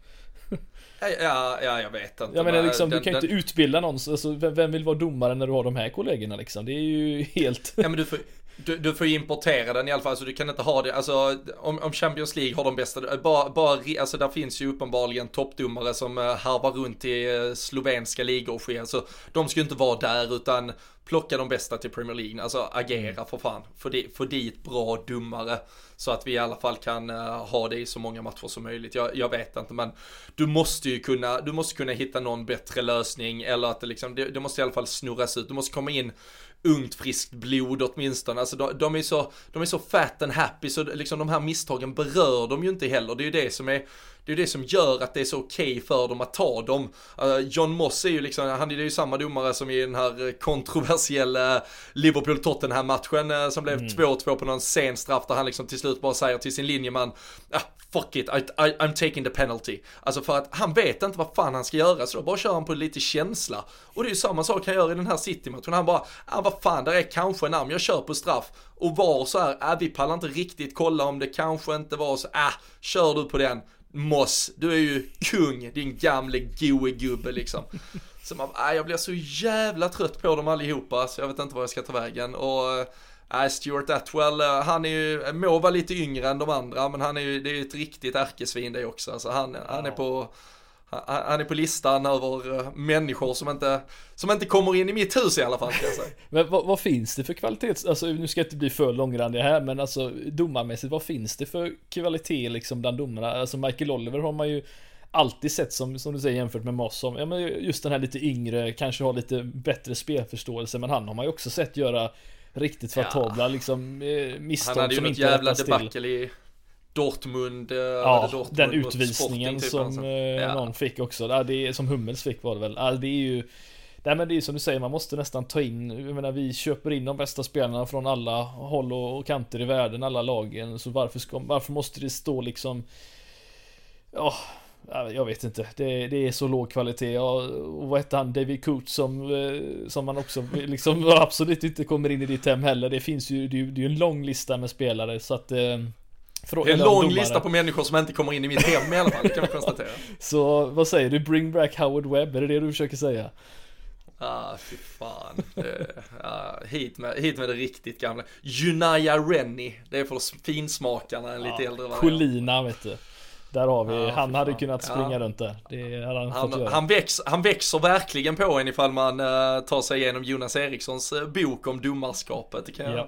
Ja, ja, jag vet inte. Jag menar liksom, den, du kan ju inte utbilda någon, alltså, vem vill vara domare när du har de här kollegorna liksom? Det är ju helt... Ja men du får, du, du får importera den i alla fall, alltså du kan inte ha det, alltså om, om Champions League har de bästa, bara, bara, alltså där finns ju uppenbarligen toppdomare som uh, harvar runt i uh, slovenska ligor och sker, alltså de ska ju inte vara där utan plocka de bästa till Premier League, alltså agera mm. för fan, få, di, få dit bra domare så att vi i alla fall kan ha det i så många matcher som möjligt. Jag, jag, vet inte men du måste ju kunna, du måste kunna hitta någon bättre lösning eller att det liksom, det, det måste i alla fall snurras ut, du måste komma in ungt friskt blod åtminstone. Alltså de, de, är så, de är så fat and happy så liksom de här misstagen berör de ju inte heller. Det är ju det som är det är det som gör att det är så okej okay för dem att ta dem. Uh, John Moss är ju liksom, han är ju samma domare som i den här kontroversiella Liverpool-Tottenham matchen uh, som blev 2-2 mm. på någon sen straff där han liksom till slut bara säger till sin linjeman, ah, fuck it, I, I, I'm taking the penalty. Alltså för att han vet inte vad fan han ska göra så då bara kör han på lite känsla. Och det är ju samma sak han gör i den här City-matchen. Han bara, ah, vad fan, där är kanske en arm, jag kör på straff. Och var så här, ah, vi pallar inte riktigt kolla om det kanske inte var så, ah, kör du på den. Moss, du är ju kung, din gamle goe gubbe liksom. Så man, ah, jag blir så jävla trött på dem allihopa så jag vet inte var jag ska ta vägen. Och eh, äh, Stuart Atwell, äh, han är ju, må vara lite yngre än de andra men han är ju, det är ju ett riktigt ärkesvin det också. Alltså han, han är på han är på listan över eh, människor som inte, som inte kommer in i mitt hus i alla fall ska jag säga. Men vad, vad, finns det för kvalitets, alltså nu ska jag inte bli för långrandig här men alltså domarmässigt vad finns det för kvalitet liksom bland domarna? Alltså Michael Oliver har man ju alltid sett som, som du säger jämfört med Moss som, ja men just den här lite yngre, kanske har lite bättre spelförståelse men han har man ju också sett göra riktigt fatabla ja. liksom eh, misstag Han hade ju något jävla debacle i Dortmund, eh, ja, Dortmund den utvisningen typ som alltså. ja. någon fick också. Ja, det är, som Hummels fick var det väl. Ja, det är ju Nej men det är ju som du säger, man måste nästan ta in, jag menar vi köper in de bästa spelarna från alla håll och kanter i världen, alla lagen. Så varför, ska, varför måste det stå liksom Ja, jag vet inte. Det, det är så låg kvalitet. och vad hette han? David Coots som, eh, som man också liksom absolut inte kommer in i ditt hem heller. Det finns ju, det är ju en lång lista med spelare så att eh, för, det är en lång domare. lista på människor som inte kommer in i mitt hem i alla fall, kan vi konstatera. Så vad säger du? Bring back Howard Webb, är det det du försöker säga? Ah, fy fan. Det, ah, hit, med, hit med det riktigt gamla. Junaya Rennie, det är för finsmakarna, en lite äldre variant. Colina vet du. Där har vi, ah, han hade kunnat springa ja. runt där. Det hade han, han, han, väx, han växer verkligen på en ifall man uh, tar sig igenom Jonas Erikssons uh, bok om domarskapet. Det kan jag ja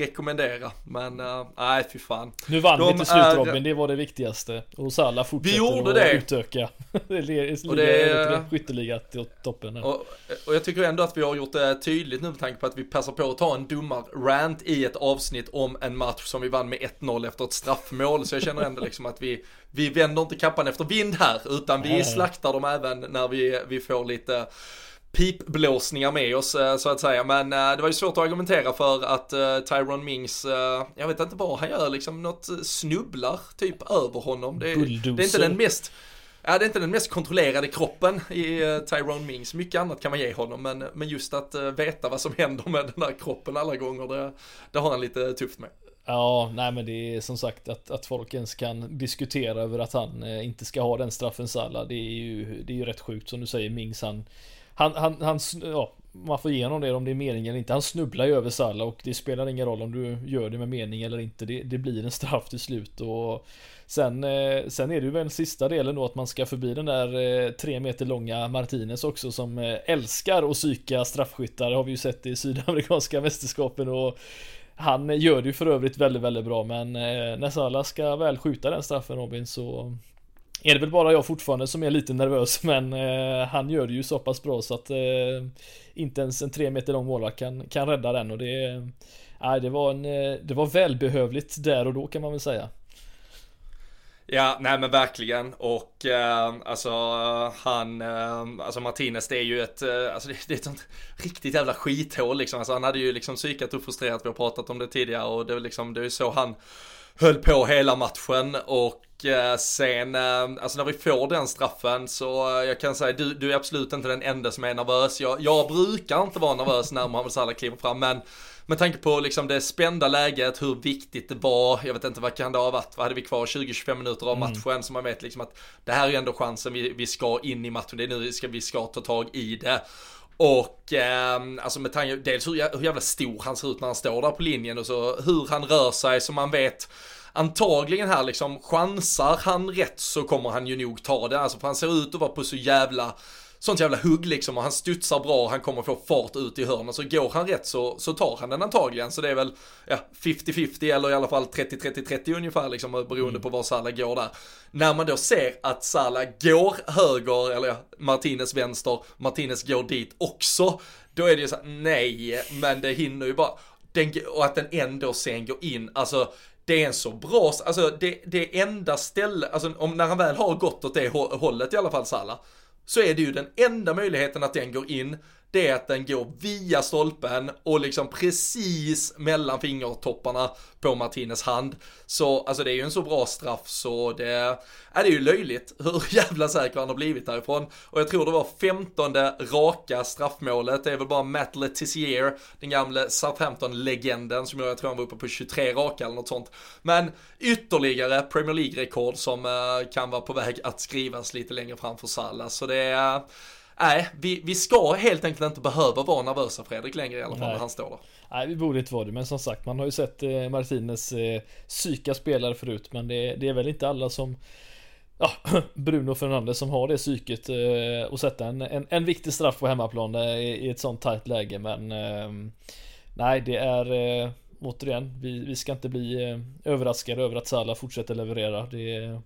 rekommendera. Men uh, nej, fy fan. Nu vann De vi till slut är... Robin, det var det viktigaste. Och Salah fortsätter vi gjorde att det. utöka. och det skytteliga till toppen. Och, och, jag tycker ändå att vi har gjort det tydligt nu med tanke på att vi passar på att ta en domar-rant i ett avsnitt om en match som vi vann med 1-0 efter ett straffmål. Så jag känner ändå liksom att vi, vi vänder inte kappan efter vind här, utan vi slaktar dem även när vi, vi får lite pipblåsningar med oss eh, så att säga. Men eh, det var ju svårt att argumentera för att uh, Tyron Mings, jag vet inte vad han gör, liksom något snubblar typ över honom. Det, det är inte den mest Ja, det är inte den mest kontrollerade kroppen i Tyrone Mings. Mycket annat kan man ge honom, men, men just att veta vad som händer med den där kroppen alla gånger, det, det har han lite tufft med. Ja, nej men det är som sagt att, att folk ens kan diskutera över att han eh, inte ska ha den straffen Salla. Det är ju, det är ju rätt sjukt som du säger, Mings han han, han, han, ja, man får igenom det om det är mening eller inte. Han snubblar ju över Salah och det spelar ingen roll om du gör det med mening eller inte. Det, det blir en straff till slut och sen, eh, sen är det ju väl sista delen då att man ska förbi den där eh, tre meter långa Martinez också som eh, älskar att psyka straffskyttar. Det har vi ju sett i sydamerikanska mästerskapen och han gör det ju för övrigt väldigt, väldigt bra men när Salah ska väl skjuta den straffen Robin så är det väl bara jag fortfarande som är lite nervös men eh, han gör det ju så pass bra så att eh, inte ens en tre meter lång målvakt kan, kan rädda den och det eh, det var en, eh, det var välbehövligt där och då kan man väl säga. Ja, nej men verkligen och eh, alltså han, eh, alltså Martinez det är ju ett, eh, alltså det, det, är ett sånt riktigt jävla skithål liksom. Alltså han hade ju liksom psykat och frustrerat, vi har pratat om det tidigare och det är liksom, det är ju så han höll på hela matchen och Eh, sen, eh, alltså när vi får den straffen så eh, jag kan säga du, du är absolut inte den enda som är nervös. Jag, jag brukar inte vara nervös när Mohamed Salah kliver fram men med tanke på liksom det spända läget, hur viktigt det var, jag vet inte vad kan det ha varit, vad hade vi kvar, 20-25 minuter av matchen, mm. så man vet liksom att det här är ändå chansen vi, vi ska in i matchen, det är nu vi ska, vi ska ta tag i det. Och eh, alltså med tanke, dels hur, hur jävla stor han ser ut när han står där på linjen och så hur han rör sig så man vet antagligen här liksom chansar han rätt så kommer han ju nog ta det. Alltså för han ser ut att vara på så jävla sånt jävla hugg liksom och han studsar bra och han kommer få fart ut i hörnen. Så går han rätt så, så tar han den antagligen. Så det är väl ja, 50-50 eller i alla fall 30-30-30 ungefär liksom beroende mm. på var Salah går där. När man då ser att Salah går höger, eller ja, Martinez vänster, Martinez går dit också. Då är det ju så här, nej, men det hinner ju bara. Den, och att den ändå sen går in, alltså det är en så bra, alltså det, det enda ställe, alltså om när han väl har gått åt det hållet i alla fall Salah, så är det ju den enda möjligheten att den går in det är att den går via stolpen och liksom precis mellan fingertopparna på Martinez hand. Så alltså det är ju en så bra straff så det är, det är ju löjligt hur jävla säker han har blivit därifrån. Och jag tror det var femtonde raka straffmålet. Det är väl bara Matt Letizier, den gamle Southampton-legenden som jag tror han var uppe på 23 raka eller något sånt. Men ytterligare Premier League-rekord som eh, kan vara på väg att skrivas lite längre fram för Salah. Så det är nej, vi, vi ska helt enkelt inte behöva vara nervösa Fredrik längre i alla fall nej. när han står där. Nej, vi borde inte vara det, men som sagt, man har ju sett eh, Martinez eh, psyka spelare förut, men det, det, är väl inte alla som ja, Bruno Fernandes som har det psyket eh, och sätta en, en, en viktig straff på hemmaplan i, i ett sånt tajt läge men eh, Nej det är eh, återigen vi, vi ska inte bli eh, överraskade över att Salah fortsätter leverera det,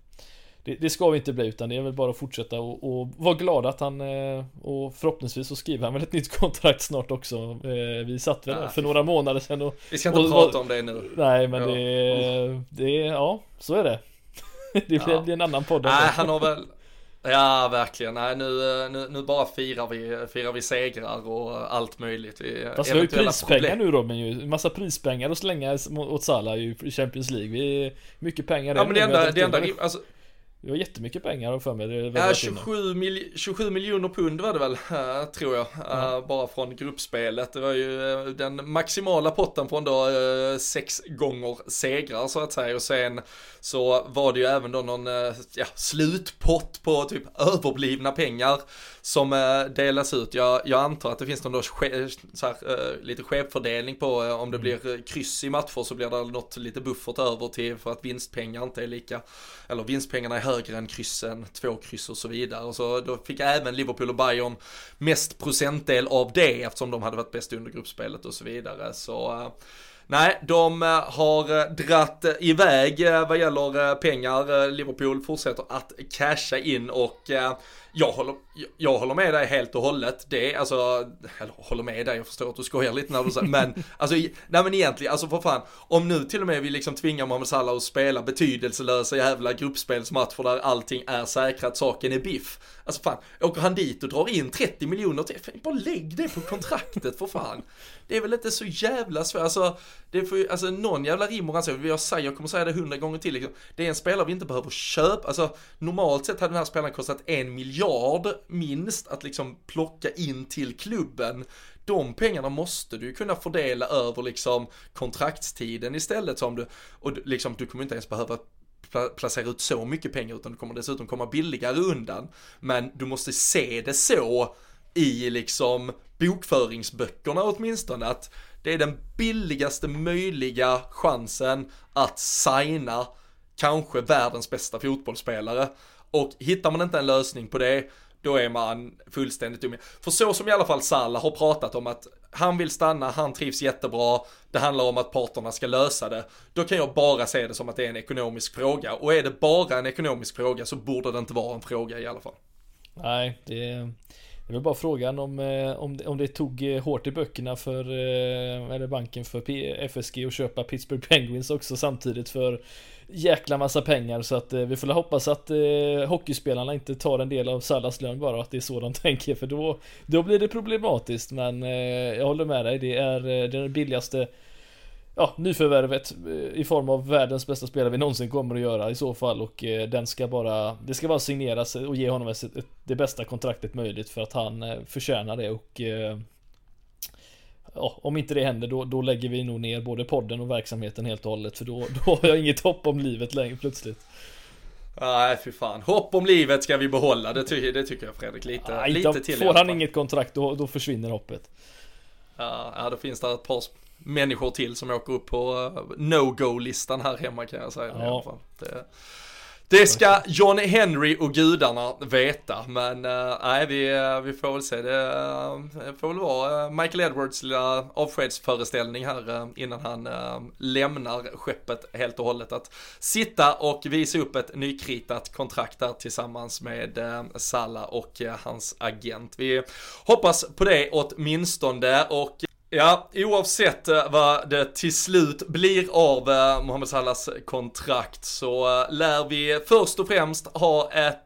det, det, ska vi inte bli utan det är väl bara att fortsätta och, och vara glada att han eh, och förhoppningsvis så skriver han väl ett nytt kontrakt snart också. Eh, vi satt väl nej. för några månader sedan och Vi ska inte och, prata om det nu. Nej men ja. det, det, ja så är det. det blir ja. en annan podd. Nej han har väl Ja, verkligen. Nej, nu, nu, nu bara firar vi, firar vi segrar och allt möjligt. Vi, Fast vi har ju prispengar problem. nu Robin ju. Massa prispengar att slänga åt Salah i Champions League. Vi, mycket pengar. Ja, men det enda, det enda, alltså, det var jättemycket pengar för mig. Det ja, 27, mil 27 miljoner pund var det väl, uh, tror jag. Uh, bara från gruppspelet. Det var ju uh, den maximala potten från då sex gånger segrar så att säga. Och sen så var det ju även då någon ja, slutpott på typ överblivna pengar som delas ut. Jag, jag antar att det finns någon då så här, lite skevfördelning på om det mm. blir kryss i matcher så blir det något lite buffert över till för att vinstpengar inte är lika, eller vinstpengarna är högre än kryssen, två kryss och så vidare. Och så då fick även Liverpool och Bayern mest procentdel av det eftersom de hade varit bäst under gruppspelet och så vidare. Så Nej, de eh, har eh, dratt iväg vad gäller pengar. Liverpool fortsätter att casha in och jag håller, jag håller med dig helt och hållet. Det är alltså, eller håller med dig, jag förstår att du skojar lite när du säger, men alltså, nej men egentligen, alltså för fan, om nu till och med vi liksom tvingar Mohamed Salah att spela betydelselösa jävla gruppspelsmatcher där allting är säkrat, saken är biff. Alltså fan, åker han dit och drar in 30 miljoner till, bara lägg det på kontraktet för fan. Det är väl inte så jävla svårt, alltså, det får ju, alltså någon jävla rim och ransom, jag säger, jag kommer säga det hundra gånger till liksom. Det är en spelare vi inte behöver köpa, alltså normalt sett hade den här spelaren kostat en miljard minst att liksom plocka in till klubben de pengarna måste du ju kunna fördela över liksom kontraktstiden istället som du, och liksom du kommer inte ens behöva placera ut så mycket pengar utan du kommer dessutom komma billigare undan. Men du måste se det så i liksom bokföringsböckerna åtminstone att det är den billigaste möjliga chansen att signa kanske världens bästa fotbollsspelare. Och hittar man inte en lösning på det, då är man fullständigt dum. För så som i alla fall Salah har pratat om att han vill stanna, han trivs jättebra, det handlar om att parterna ska lösa det. Då kan jag bara se det som att det är en ekonomisk fråga. Och är det bara en ekonomisk fråga så borde det inte vara en fråga i alla fall. Nej, det det är väl bara frågan om, eh, om, det, om det tog eh, hårt i böckerna för, eh, eller banken för FSG att köpa Pittsburgh Penguins också samtidigt för jäkla massa pengar så att eh, vi får hoppas att eh, hockeyspelarna inte tar en del av Sallas lön bara och att det är så de tänker för då, då blir det problematiskt. Men eh, jag håller med dig det är det billigaste ja, nyförvärvet i form av världens bästa spelare vi någonsin kommer att göra i så fall och eh, den ska bara Det ska bara signeras och ge honom ett, ett, det bästa kontraktet möjligt för att han eh, förtjänar det och Ja, om inte det händer då, då lägger vi nog ner både podden och verksamheten helt och hållet för då, då har jag inget hopp om livet längre plötsligt. Nej fy fan, hopp om livet ska vi behålla, det, ty det tycker jag Fredrik lite, Nej, lite till Får han inget kontrakt då, då försvinner hoppet. Ja, då finns det ett par människor till som åker upp på uh, no-go-listan här hemma kan jag säga. Ja. I alla fall. Det, det ska John Henry och gudarna veta, men uh, nej vi, uh, vi får väl se. Det uh, får väl vara Michael Edwards lilla avskedsföreställning här innan han lämnar skeppet helt och hållet. Att sitta och visa upp ett nykritat kontrakt där tillsammans med Salla och hans agent. Vi hoppas på det åtminstone och Ja, oavsett eh, vad det till slut blir av eh, Mohamed Salahs kontrakt så eh, lär vi först och främst ha ett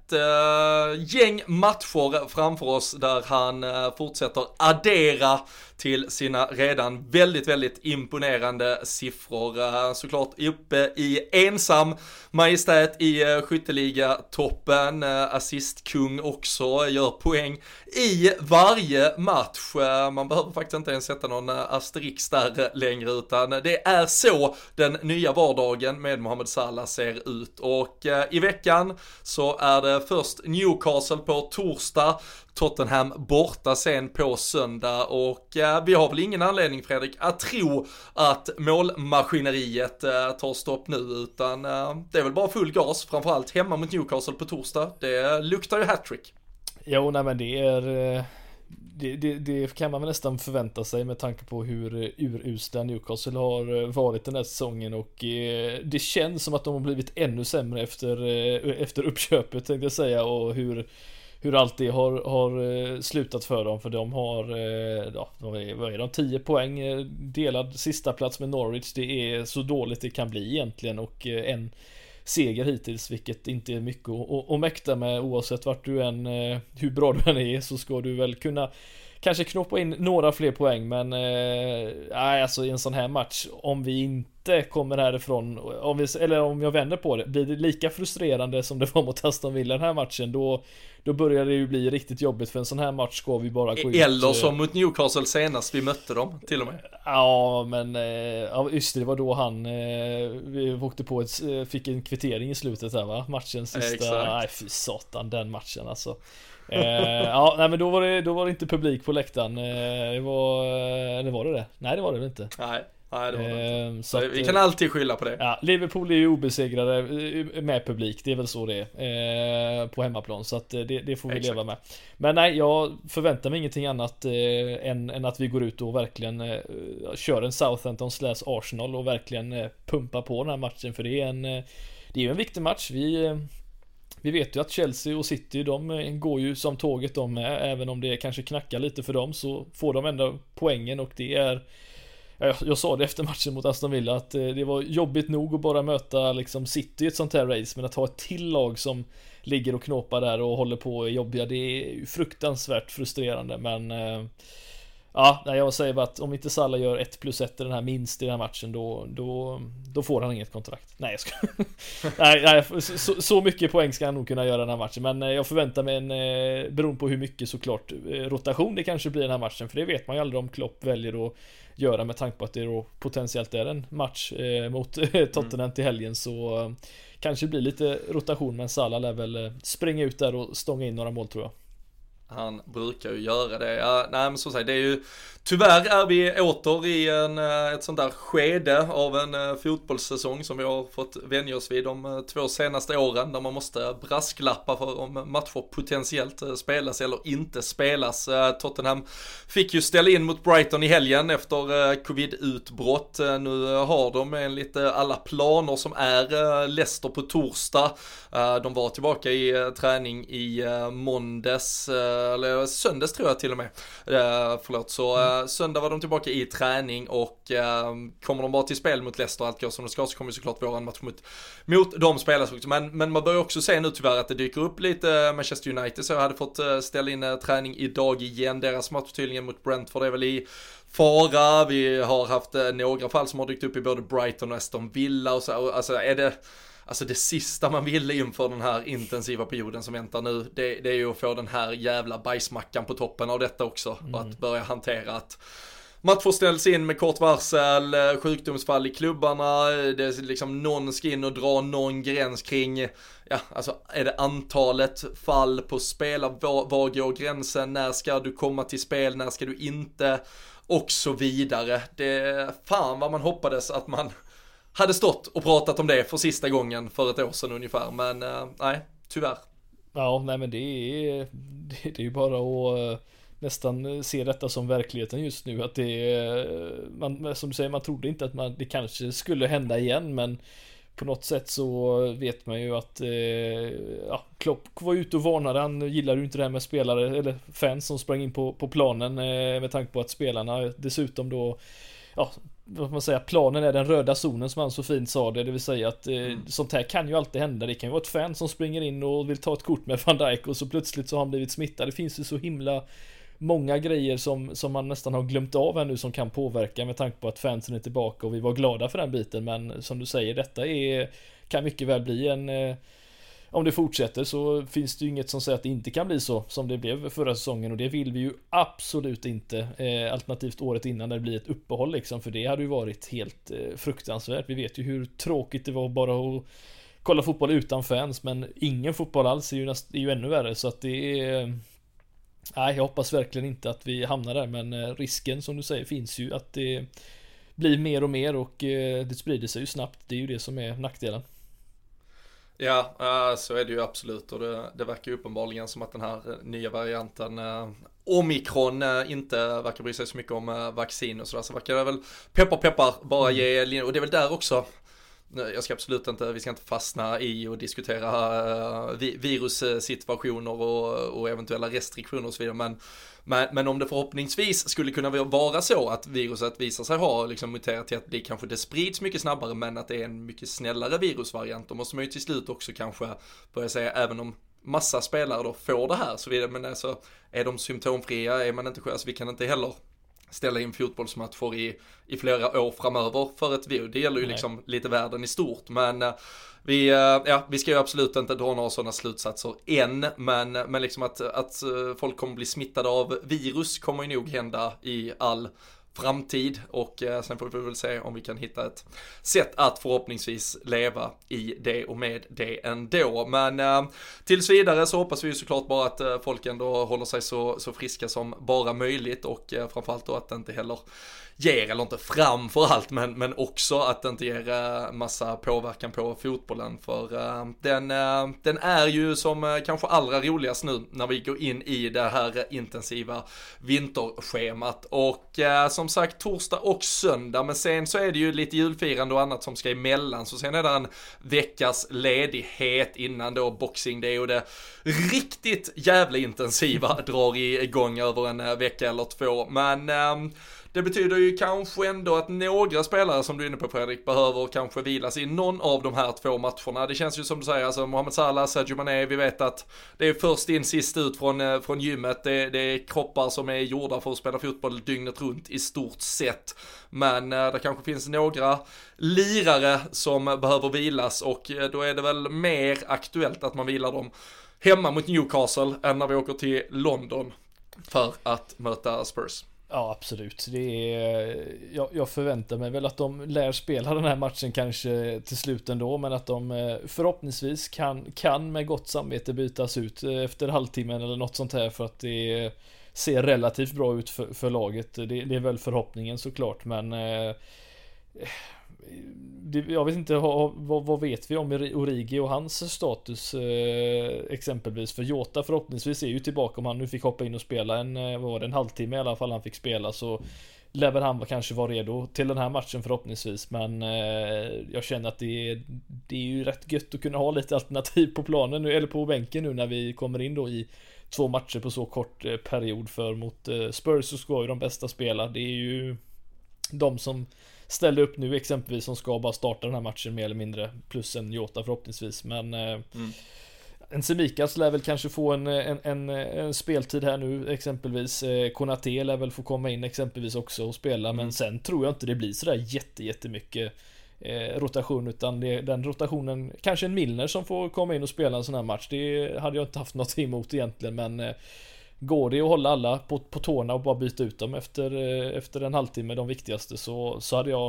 gäng matcher framför oss där han fortsätter addera till sina redan väldigt, väldigt imponerande siffror. Eh, såklart uppe i ensam majestät i eh, skytteliga-toppen, eh, assistkung också, gör poäng i varje match. Man behöver faktiskt inte ens sätta någon asterix där längre utan det är så den nya vardagen med Mohamed Salah ser ut och i veckan så är det först Newcastle på torsdag Tottenham borta sen på söndag och eh, vi har väl ingen anledning Fredrik att tro att målmaskineriet eh, tar stopp nu utan eh, det är väl bara full gas, framförallt hemma mot Newcastle på torsdag. Det luktar ju hattrick. Jo, nej men det är eh, det, det, det, kan man väl nästan förvänta sig med tanke på hur urusla Newcastle har eh, varit den här säsongen och eh, det känns som att de har blivit ännu sämre efter, efter uppköpet tänkte jag säga och hur hur allt det har, har eh, slutat för dem för de har, eh, ja, vad är de, 10 poäng eh, delad sista plats med Norwich. Det är så dåligt det kan bli egentligen och en seger hittills, vilket inte är mycket att, att mäkta med oavsett vart du än, hur bra du än är så ska du väl kunna kanske knoppa in några fler poäng men eh, nej alltså i en sån här match om vi inte kommer härifrån om vi, eller om jag vänder på det blir det lika frustrerande som det var mot Aston Villa den här matchen då då börjar det ju bli riktigt jobbigt för en sån här match ska vi bara gå ut Eller eh, som mot Newcastle senast vi mötte dem till och med Ja men Ja just det, det var då han Vi åkte på ett Fick en kvittering i slutet här va? Matchen sista Exakt. Nej fy satan den matchen alltså eh, ja, nej men då var, det, då var det inte publik på läktaren. Eh, det var, eller var det det? Nej det var det väl inte. Nej. Nej, det var eh, inte. Så att, vi kan alltid skylla på det. Ja, Liverpool är ju obesegrade eh, med publik, det är väl så det är. Eh, på hemmaplan, så att det, det får vi Exakt. leva med. Men nej, jag förväntar mig ingenting annat eh, än, än, att vi går ut och verkligen eh, kör en Southampton slash Arsenal och verkligen eh, pumpar på den här matchen. För det är en, det är ju en viktig match. Vi vi vet ju att Chelsea och City de eh, går ju som tåget de är Även om det kanske knackar lite för dem så får de ändå poängen och det är jag, jag sa det efter matchen mot Aston Villa att eh, det var jobbigt nog att bara möta liksom City i ett sånt här race men att ha ett till lag som ligger och knåpar där och håller på och är jobbiga det är ju fruktansvärt frustrerande men eh, Ja, jag säger bara att om inte Salla gör 1 plus 1 i den här minst i den här matchen då, då, då får han inget kontrakt. Nej jag ska nej, nej så, så, mycket poäng ska han nog kunna göra den här matchen. Men eh, jag förväntar mig en, eh, beroende på hur mycket såklart, eh, rotation det kanske blir den här matchen. För det vet man ju aldrig om Klopp väljer att göra med tanke på att det då potentiellt är en match mot Tottenham mm. till helgen. Så kanske blir lite rotation men Salah lär väl springa ut där och stånga in några mål tror jag. Han brukar ju göra det. Ja, nej men som sagt, det är ju Tyvärr är vi åter i en, eh, ett sånt där skede av en eh, fotbollssäsong som vi har fått vänja oss vid de eh, två senaste åren där man måste brasklappa för om matcher potentiellt spelas eller inte spelas. Tottenham fick ju ställa in mot Brighton i helgen efter covid-utbrott. Nu har de enligt alla planer som är Leicester på torsdag. De var tillbaka i träning i måndags, eller söndags tror jag till och med. Förlåt, så söndag var de tillbaka i träning och eh, kommer de bara till spel mot Leicester allt går som det ska så kommer såklart våran match mot, mot dem spelas också. Men, men man börjar också se nu tyvärr att det dyker upp lite Manchester United så jag hade fått eh, ställa in eh, träning idag igen. Deras match tydligen mot Brentford är väl i fara. Vi har haft eh, några fall som har dykt upp i både Brighton och Aston Villa och så. Alltså är det Alltså det sista man ville inför den här intensiva perioden som väntar nu, det, det är ju att få den här jävla bajsmackan på toppen av detta också. Mm. Och att börja hantera att Matcher ställs in med kort varsel, sjukdomsfall i klubbarna, det är liksom någon ska in och dra någon gräns kring, ja alltså är det antalet fall på spelare, var, var går gränsen, när ska du komma till spel, när ska du inte, och så vidare. Det, fan vad man hoppades att man hade stått och pratat om det för sista gången för ett år sedan ungefär. Men eh, nej, tyvärr. Ja, nej men det är, det, det är ju bara att eh, nästan eh, se detta som verkligheten just nu. Att det är, eh, man, som du säger, man trodde inte att man, det kanske skulle hända igen men på något sätt så vet man ju att eh, ja, Klopp var ute och varnade. Han gillade ju inte det här med spelare eller fans som sprang in på, på planen eh, med tanke på att spelarna dessutom då ja, vad man säga, planen är den röda zonen som han så fint sa det, det vill säga att eh, mm. sånt här kan ju alltid hända. Det kan ju vara ett fan som springer in och vill ta ett kort med van Dijk och så plötsligt så har han blivit smittad. Det finns ju så himla många grejer som, som man nästan har glömt av här nu som kan påverka med tanke på att fansen är tillbaka och vi var glada för den biten. Men som du säger, detta är, kan mycket väl bli en eh, om det fortsätter så finns det ju inget som säger att det inte kan bli så som det blev förra säsongen och det vill vi ju absolut inte. Eh, alternativt året innan när det blir ett uppehåll liksom för det hade ju varit helt eh, fruktansvärt. Vi vet ju hur tråkigt det var bara att kolla fotboll utan fans men ingen fotboll alls är ju, näst, är ju ännu värre så att det är Nej, jag hoppas verkligen inte att vi hamnar där, men eh, risken som du säger finns ju att det blir mer och mer och eh, det sprider sig ju snabbt. Det är ju det som är nackdelen. Ja, så är det ju absolut och det, det verkar ju uppenbarligen som att den här nya varianten omikron inte verkar bry sig så mycket om vaccin och sådär så verkar det väl peppar peppar bara mm. ge och det är väl där också jag ska absolut inte, vi ska inte fastna i och diskutera eh, virussituationer och, och eventuella restriktioner och så vidare. Men men, men om det förhoppningsvis skulle kunna vara så att viruset visar sig ha liksom muterat till att det kanske det sprids mycket snabbare men att det är en mycket snällare virusvariant, då måste man ju till slut också kanske börja säga även om massa spelare då får det här så vidare, men alltså är de symptomfria, är man inte sjuk, alltså vi kan inte heller ställa in fotbollsmatcher i, i flera år framöver för ett virus. Det gäller ju Nej. liksom lite världen i stort, men uh, vi, uh, ja, vi ska ju absolut inte dra några sådana slutsatser än, men, men liksom att, att uh, folk kommer bli smittade av virus kommer ju nog hända i all framtid och eh, sen får vi väl se om vi kan hitta ett sätt att förhoppningsvis leva i det och med det ändå. Men eh, tills vidare så hoppas vi ju såklart bara att eh, folk ändå håller sig så, så friska som bara möjligt och eh, framförallt då att det inte heller ger, eller inte framför allt, men, men också att det inte ger uh, massa påverkan på fotbollen. För eh, den, den är ju som kanske allra roligast nu när vi går in i det här intensiva vinterschemat. Och som som sagt torsdag och söndag, men sen så är det ju lite julfirande och annat som ska emellan. Så sen är det en veckas ledighet innan då Boxing Day och det riktigt jävla intensiva drar igång över en eh, vecka eller två. Men ehm, det betyder ju kanske ändå att några spelare som du är inne på Fredrik behöver kanske vilas i någon av de här två matcherna. Det känns ju som du säger, alltså Mohamed Salah, Sadio Mané, vi vet att det är först in, sist ut från, eh, från gymmet. Det, det är kroppar som är gjorda för att spela fotboll dygnet runt i stort sett. Men eh, det kanske finns några lirare som behöver vilas och eh, då är det väl mer aktuellt att man vilar dem hemma mot Newcastle än när vi åker till London för att möta Spurs. Ja absolut. Det är, jag, jag, förväntar mig väl att de lär spela den här matchen kanske till slut ändå men att de eh, förhoppningsvis kan, kan med gott samvete bytas ut eh, efter halvtimmen eller något sånt här för att det ser relativt bra ut för, för laget. Det, det, är väl förhoppningen såklart men eh, jag vet inte, vad, vad, vet vi om Origi och hans status eh, exempelvis? För Jota förhoppningsvis är ju tillbaka om han nu fick hoppa in och spela en, eh, vad var det, en halvtimme i alla fall han fick spela så lär väl han kanske vara redo till den här matchen förhoppningsvis men eh, jag känner att det är, det är ju rätt gött att kunna ha lite alternativ på planen nu eller på bänken nu när vi kommer in då i två matcher på så kort period för mot Spurs så ska ju de bästa spela. Det är ju de som ställde upp nu exempelvis som ska bara starta den här matchen mer eller mindre. Plus en Jota förhoppningsvis. Men eh, mm. En Semikas lär väl kanske få en, en, en, en, speltid här nu exempelvis. Eh, Konate lär väl få komma in exempelvis också och spela. Mm. Men sen tror jag inte det blir sådär jätte, jättemycket eh, rotation. Utan det, den rotationen, kanske en Milner som får komma in och spela en sån här match. Det hade jag inte haft något emot egentligen. Men Går det att hålla alla på, på tårna och bara byta ut dem efter, eh, efter en halvtimme, de viktigaste, så, så hade jag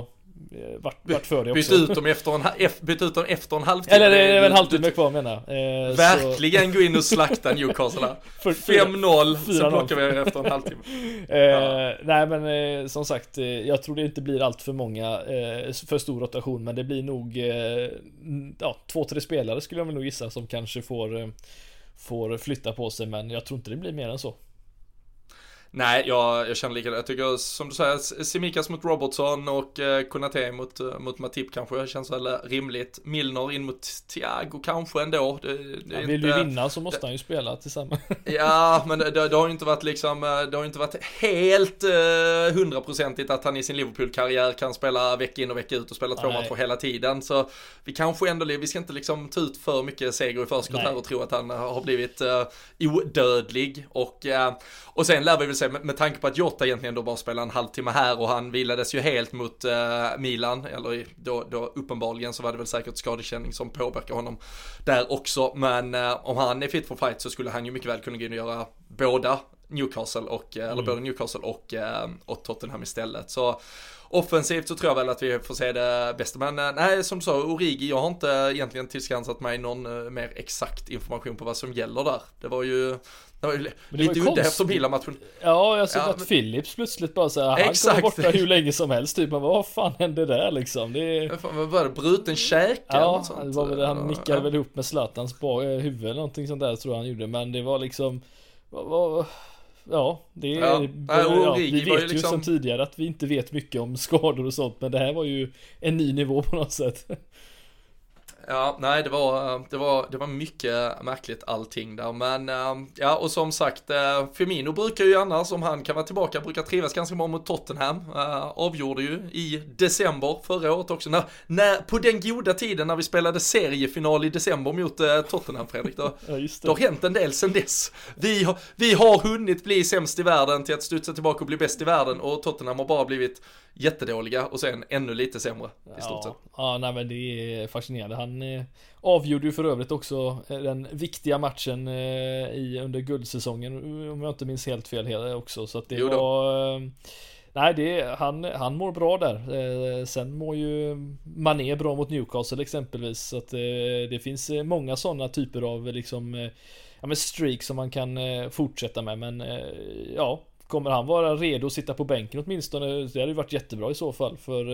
eh, varit, varit för det också. Byt ut dem efter en, byt ut dem efter en halvtimme. Eller det är väl en halvtimme kvar menar. Eh, verkligen så... gå in och slakta Newcastle här. 5-0, så plockar vi efter en halvtimme. Eh, ja. Nej men eh, som sagt, eh, jag tror det inte blir allt för många, för stor rotation, men det blir nog, ja, två, tre spelare skulle jag väl nog gissa som kanske får får flytta på sig men jag tror inte det blir mer än så. Nej, jag, jag känner likadant. Jag tycker som du säger, Simikas mot Robertson och eh, Konate mot, eh, mot Matip kanske känns väl rimligt. Milner in mot Thiago kanske ändå. Det, det ja, vill inte, du vinna så måste det, han ju spela tillsammans. Ja, men det, det, har ju inte varit liksom, eh, det har inte varit helt eh, hundraprocentigt att han i sin Liverpool-karriär kan spela vecka in och vecka ut och spela två Nej. matcher hela tiden. Så vi kanske ändå, vi ska inte liksom ta ut för mycket seger i förskott här och tro att han har blivit uh, odödlig. Och, uh, och sen lär vi väl se, med, med tanke på att Jota egentligen då bara spelar en halvtimme här och han vilades ju helt mot uh, Milan, eller då, då uppenbarligen så var det väl säkert skadekänning som påverkar honom där också. Men uh, om han är fit for fight så skulle han ju mycket väl kunna gå in och göra båda Newcastle och, mm. eller både Newcastle och, och Tottenham istället. Så offensivt så tror jag väl att vi får se det bästa. Men eh, nej, som sa, Origi, jag har inte egentligen tillskansat mig någon uh, mer exakt information på vad som gäller där. Det var ju det var ju lite udda efter Milan-matchen. Ja, jag såg ja, att men... Philips plötsligt bara såhär, han Exakt. kom borta hur länge som helst typ. Men vad fan hände där liksom? Det... Vad var det? Bruten käke Ja, det var väl, han nickade ja. väl ihop med Zlatans huvud eller någonting sånt där tror jag han gjorde. Men det var liksom, vad, vad, Ja, det är, ja. ja vi vet ju liksom... som tidigare att vi inte vet mycket om skador och sånt, men det här var ju en ny nivå på något sätt. Ja, nej det var, det var, det var mycket märkligt allting där. Men ehm, ja, och som sagt, uh, Firmino brukar ju annars, om han kan vara tillbaka, brukar trivas ganska bra mot Tottenham. Uh, avgjorde ju i december förra året också. När, när, på den goda tiden när vi spelade seriefinal i december mot uh, Tottenham, Fredrik. Då, ja, det. har hänt en del sedan dess. Vi, har, vi har hunnit bli sämst i världen till att studsa tillbaka och bli bäst i världen och Tottenham har bara blivit jättedåliga och sen ännu lite sämre i stort sett. Ja, nej men det är fascinerande. Han eh, avgjorde ju för övrigt också eh, den viktiga matchen eh, i, under guldsäsongen, om jag inte minns helt fel också. Så att det var... Eh, nej, det, han, han mår bra där. Eh, sen mår ju Mané bra mot Newcastle exempelvis. Så att eh, det finns många sådana typer av liksom ja, men streak som man kan fortsätta med. Men ja, Kommer han vara redo att sitta på bänken åtminstone? Det hade ju varit jättebra i så fall för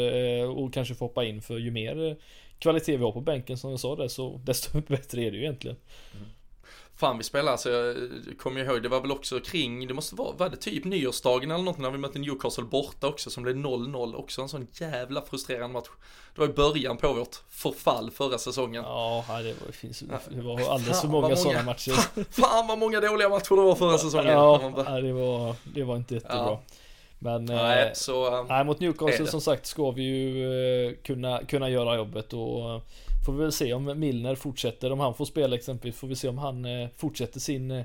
och kanske få hoppa in för ju mer kvalitet vi har på bänken som jag sa det så desto bättre är det ju egentligen. Mm. Fan vi spelar, alltså jag kommer ihåg, det var väl också kring, det måste vara, var det typ nyårsdagen eller något när vi mötte Newcastle borta också som blev 0-0 också, en sån jävla frustrerande match. Det var i början på vårt förfall förra säsongen. Ja, det var, finns, det var alldeles för många, många sådana matcher. Fan, fan vad många dåliga matcher det var förra säsongen. Ja, det var, det var inte jättebra. Ja. Men nej, eh, så, nej, mot Newcastle som sagt ska vi ju eh, kunna, kunna göra jobbet och eh, får vi väl se om Milner fortsätter, om han får spela exempelvis, får vi se om han fortsätter sin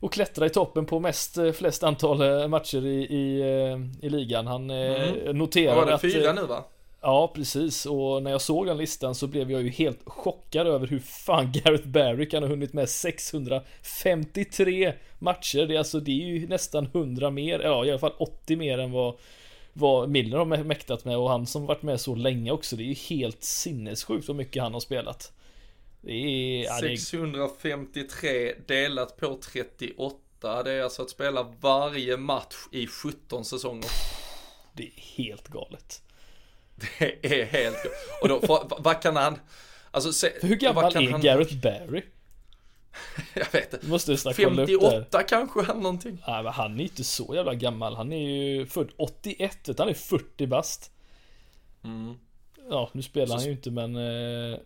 och klättra i toppen på mest, flest antal matcher i, i, i ligan. Han mm. noterar att... Var det fyra nu va? Ja, precis. Och när jag såg den listan så blev jag ju helt chockad över hur fan Gareth Barry kan ha hunnit med 653 matcher. Det är alltså, det är ju nästan 100 mer, ja i alla fall 80 mer än vad vad Milner har mäktat med och han som varit med så länge också. Det är ju helt sinnessjukt hur mycket han har spelat. Det är, ja, det är... 653 delat på 38. Det är alltså att spela varje match i 17 säsonger. Det är helt galet. Det är helt Och då, vad, kan han, alltså se, Hur gammal är han... Gareth Barry? jag vet inte. Måste 58 kanske eller någonting. Nej men han är inte så jävla gammal. Han är ju född 81, han är 40 bast. Mm. Ja, nu spelar så... han ju inte men... Eh...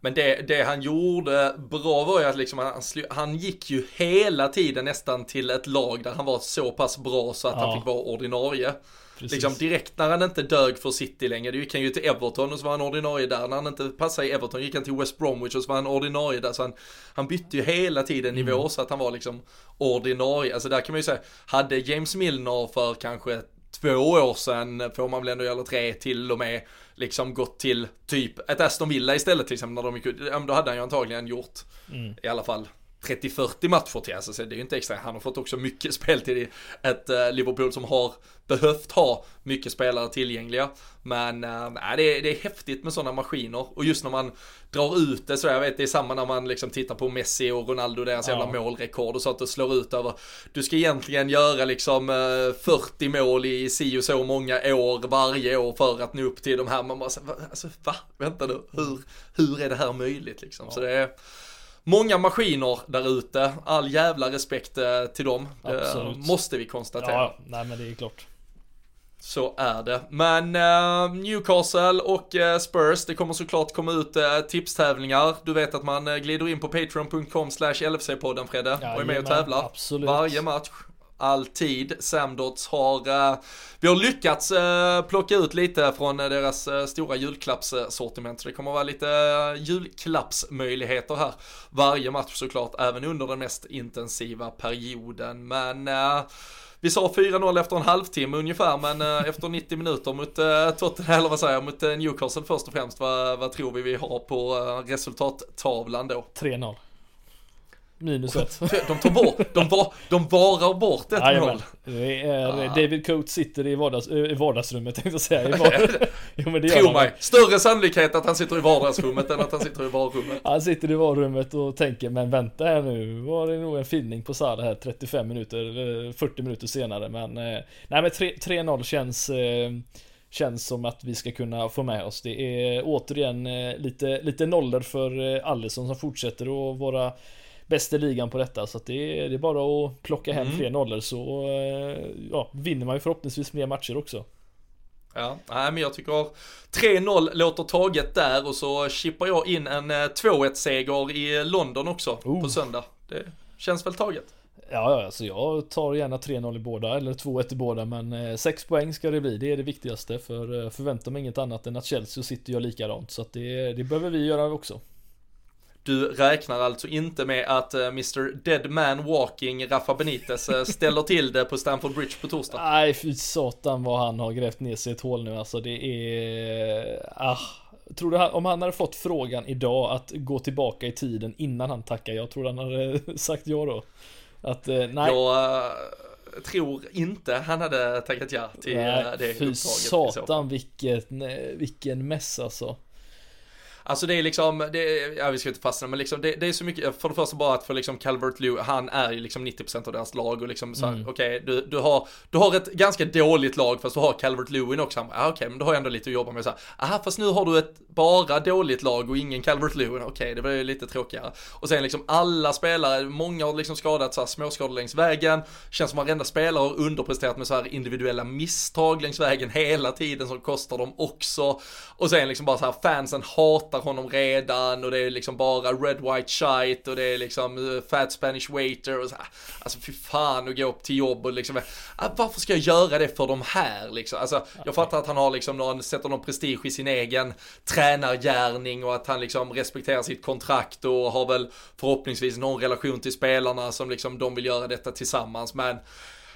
Men det, det, han gjorde bra var ju att liksom han, han gick ju hela tiden nästan till ett lag där han var så pass bra så att ja. han fick vara ordinarie. Liksom direkt när han inte dög för City längre, då gick han ju till Everton och så var han ordinarie där. När han inte passade i Everton gick han till West Bromwich och så var han ordinarie där. Så han, han bytte ju hela tiden nivå mm. så att han var liksom ordinarie. Alltså där kan man ju säga, hade James Milner för kanske två år sedan, får man väl ändå, eller tre till och med, liksom gått till typ ett Aston Villa istället till exempel när de gick ut, då hade han ju antagligen gjort mm. i alla fall 30-40 matcher till alltså, det är ju inte extra. Han har fått också mycket spel till ett uh, Liverpool som har behövt ha mycket spelare tillgängliga. Men uh, det, är, det är häftigt med sådana maskiner och just när man drar ut det så jag vet det är samma när man liksom tittar på Messi och Ronaldo, deras ja. jävla målrekord och så att det slår ut över. Du ska egentligen göra liksom uh, eh, 40 mål i si och så många år varje år för att nå upp till de här. Man bara, alltså va? Vänta nu, hur, hur är det här möjligt liksom? Ja. Så det är Många maskiner där ute, all jävla respekt eh, till dem. Absolut. Det måste vi konstatera. Ja, nej men det är klart. Så är det. Men uh, Newcastle och Spurs, det kommer såklart komma ut tipstävlingar. Du vet att man glider in på patreon.com slash LFC-podden Fredde ja, och är med och tävlar. Absolut. Varje match alltid. Samdots har, eh, vi har lyckats eh, plocka ut lite från eh, deras eh, stora julklappssortiment. Så det kommer vara lite eh, julklappsmöjligheter här varje match såklart, även under den mest intensiva perioden. Men vi sa 4-0 efter en halvtimme ungefär, men efter 90 minuter mot Tottenham, eller vad säger jag, mot Newcastle först och främst, vad, vad tror vi vi har på resultattavlan då? 3-0. Minus ett. De tar bort, de, var, de varar bort ett mål. Det är, ah. David Coates sitter i, vardags, i vardagsrummet tänkte jag säga. I jo, men det Tro mig, större sannolikhet att han sitter i vardagsrummet än att han sitter i varummet. Han sitter i varummet och tänker, men vänta här nu, var det nog en filmning på Salah här 35 minuter, 40 minuter senare. Men, eh, nej men 3-0 känns eh, känns som att vi ska kunna få med oss. Det är återigen eh, lite, lite nollor för Allison som fortsätter att vara bäst i ligan på detta. Så att det, är, det är bara att plocka hem mm. fler nollor så ja, vinner man ju förhoppningsvis fler matcher också. Ja, nej men jag tycker 3-0 låter taget där och så chippar jag in en 2-1 seger i London också oh. på söndag. Det känns väl taget. Ja, ja, alltså jag tar gärna 3-0 i båda eller 2-1 i båda men 6 eh, poäng ska det bli. Det är det viktigaste för eh, förväntar mig inget annat än att Chelsea och City gör likadant så att det, det behöver vi göra också. Du räknar alltså inte med att uh, Mr Dead Man Walking, Rafa Benitez, uh, ställer till det på Stamford Bridge på torsdag? Nej, fy satan vad han har grävt ner sig i ett hål nu alltså. Det är... Ah. Tror du om han hade fått frågan idag att gå tillbaka i tiden innan han tackar jag tror han hade sagt ja då? Att, eh, nej. Jag uh, tror inte han hade tackat ja till nej, det uppdraget. Fy satan vilken, vilken mess alltså. Alltså det är liksom, det är, ja vi ska inte fastna men liksom det, det, är så mycket, för det första bara att för liksom Calvert Lew, han är ju liksom 90% av deras lag och liksom så mm. okej, okay, du, du, har, du har ett ganska dåligt lag fast du har Calvert Lewin också, han ah, okej okay, men då har jag ändå lite att jobba med så här, aha fast nu har du ett bara dåligt lag och ingen Calvert Lewin, okej okay, det var ju lite tråkigare. Och sen liksom alla spelare, många har liksom skadat så här småskador längs vägen, känns som varenda spelare har underpresterat med så här individuella misstag längs vägen hela tiden som kostar dem också. Och sen liksom bara så här fansen hatar hatar honom redan och det är liksom bara red white shite och det är liksom uh, fat spanish waiter och så här. Alltså fy fan att gå upp till jobb och liksom, uh, varför ska jag göra det för de här liksom? Alltså jag fattar att han har liksom någon, sätter någon prestige i sin egen tränargärning och att han liksom respekterar sitt kontrakt och har väl förhoppningsvis någon relation till spelarna som liksom de vill göra detta tillsammans men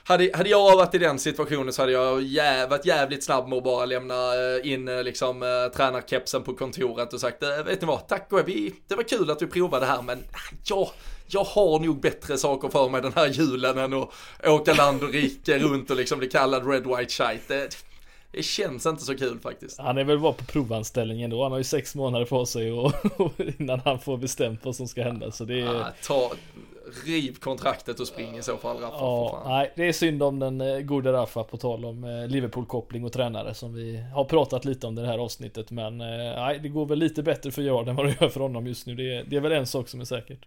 hade, hade jag varit i den situationen så hade jag jäv, varit jävligt snabb med att bara lämna eh, in eh, liksom äh, tränarkepsen på kontoret och sagt, vet ni vad, tack och vi, det var kul att vi provade det här men ja, jag har nog bättre saker för mig den här julen än att åka land och rike runt och liksom bli kallad Red White Shite. Det, känns inte så kul faktiskt. Han är väl bara på provanställningen då. Han har ju sex månader på sig och, innan han får bestämt vad som ska hända. Så det är... Ja, ta, riv kontraktet och spring i så fall Rafa. Ja, nej, det är synd om den eh, gode Rafa på tal om eh, Liverpool-koppling och tränare som vi har pratat lite om det här avsnittet. Men eh, nej, det går väl lite bättre för Gerard än vad det gör för honom just nu. Det är, det är väl en sak som är säkert.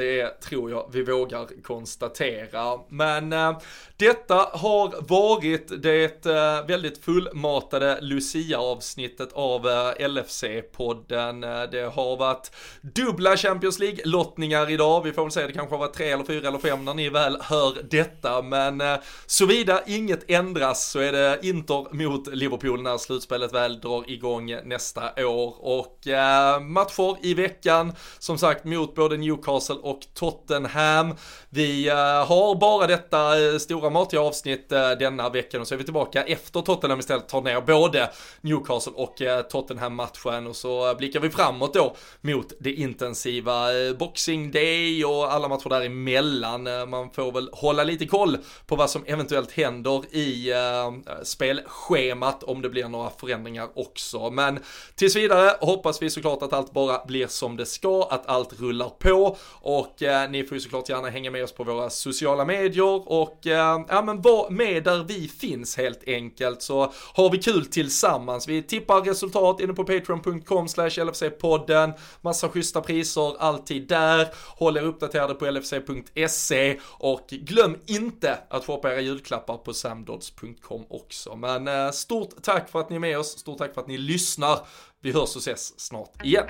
Det tror jag vi vågar konstatera. Men eh, detta har varit det eh, väldigt fullmatade Lucia-avsnittet av eh, LFC-podden. Eh, det har varit dubbla Champions League-lottningar idag. Vi får väl säga det kanske har varit tre eller fyra eller fem när ni väl hör detta. Men eh, såvida inget ändras så är det Inter mot Liverpool när slutspelet väl drar igång nästa år. Och eh, matcher i veckan, som sagt mot både Newcastle och och Tottenham. Vi eh, har bara detta eh, stora matiga avsnitt eh, denna veckan och så är vi tillbaka efter Tottenham istället tar ner både Newcastle och Tottenham-matchen och så blickar vi framåt då mot det intensiva Boxing Day och alla matcher däremellan. Man får väl hålla lite koll på vad som eventuellt händer i spelschemat om det blir några förändringar också. Men tills vidare hoppas vi såklart att allt bara blir som det ska, att allt rullar på och eh, ni får ju såklart gärna hänga med oss på våra sociala medier och eh, ja men var med där vi finns helt enkelt så har vi kul tillsammans. Vi tippar resultat inne på patreon.com slash LFC-podden, massa schyssta priser alltid där. Håll er uppdaterade på LFC.se och glöm inte att shoppa era julklappar på samdods.com också. Men eh, stort tack för att ni är med oss, stort tack för att ni lyssnar. Vi hörs och ses snart igen.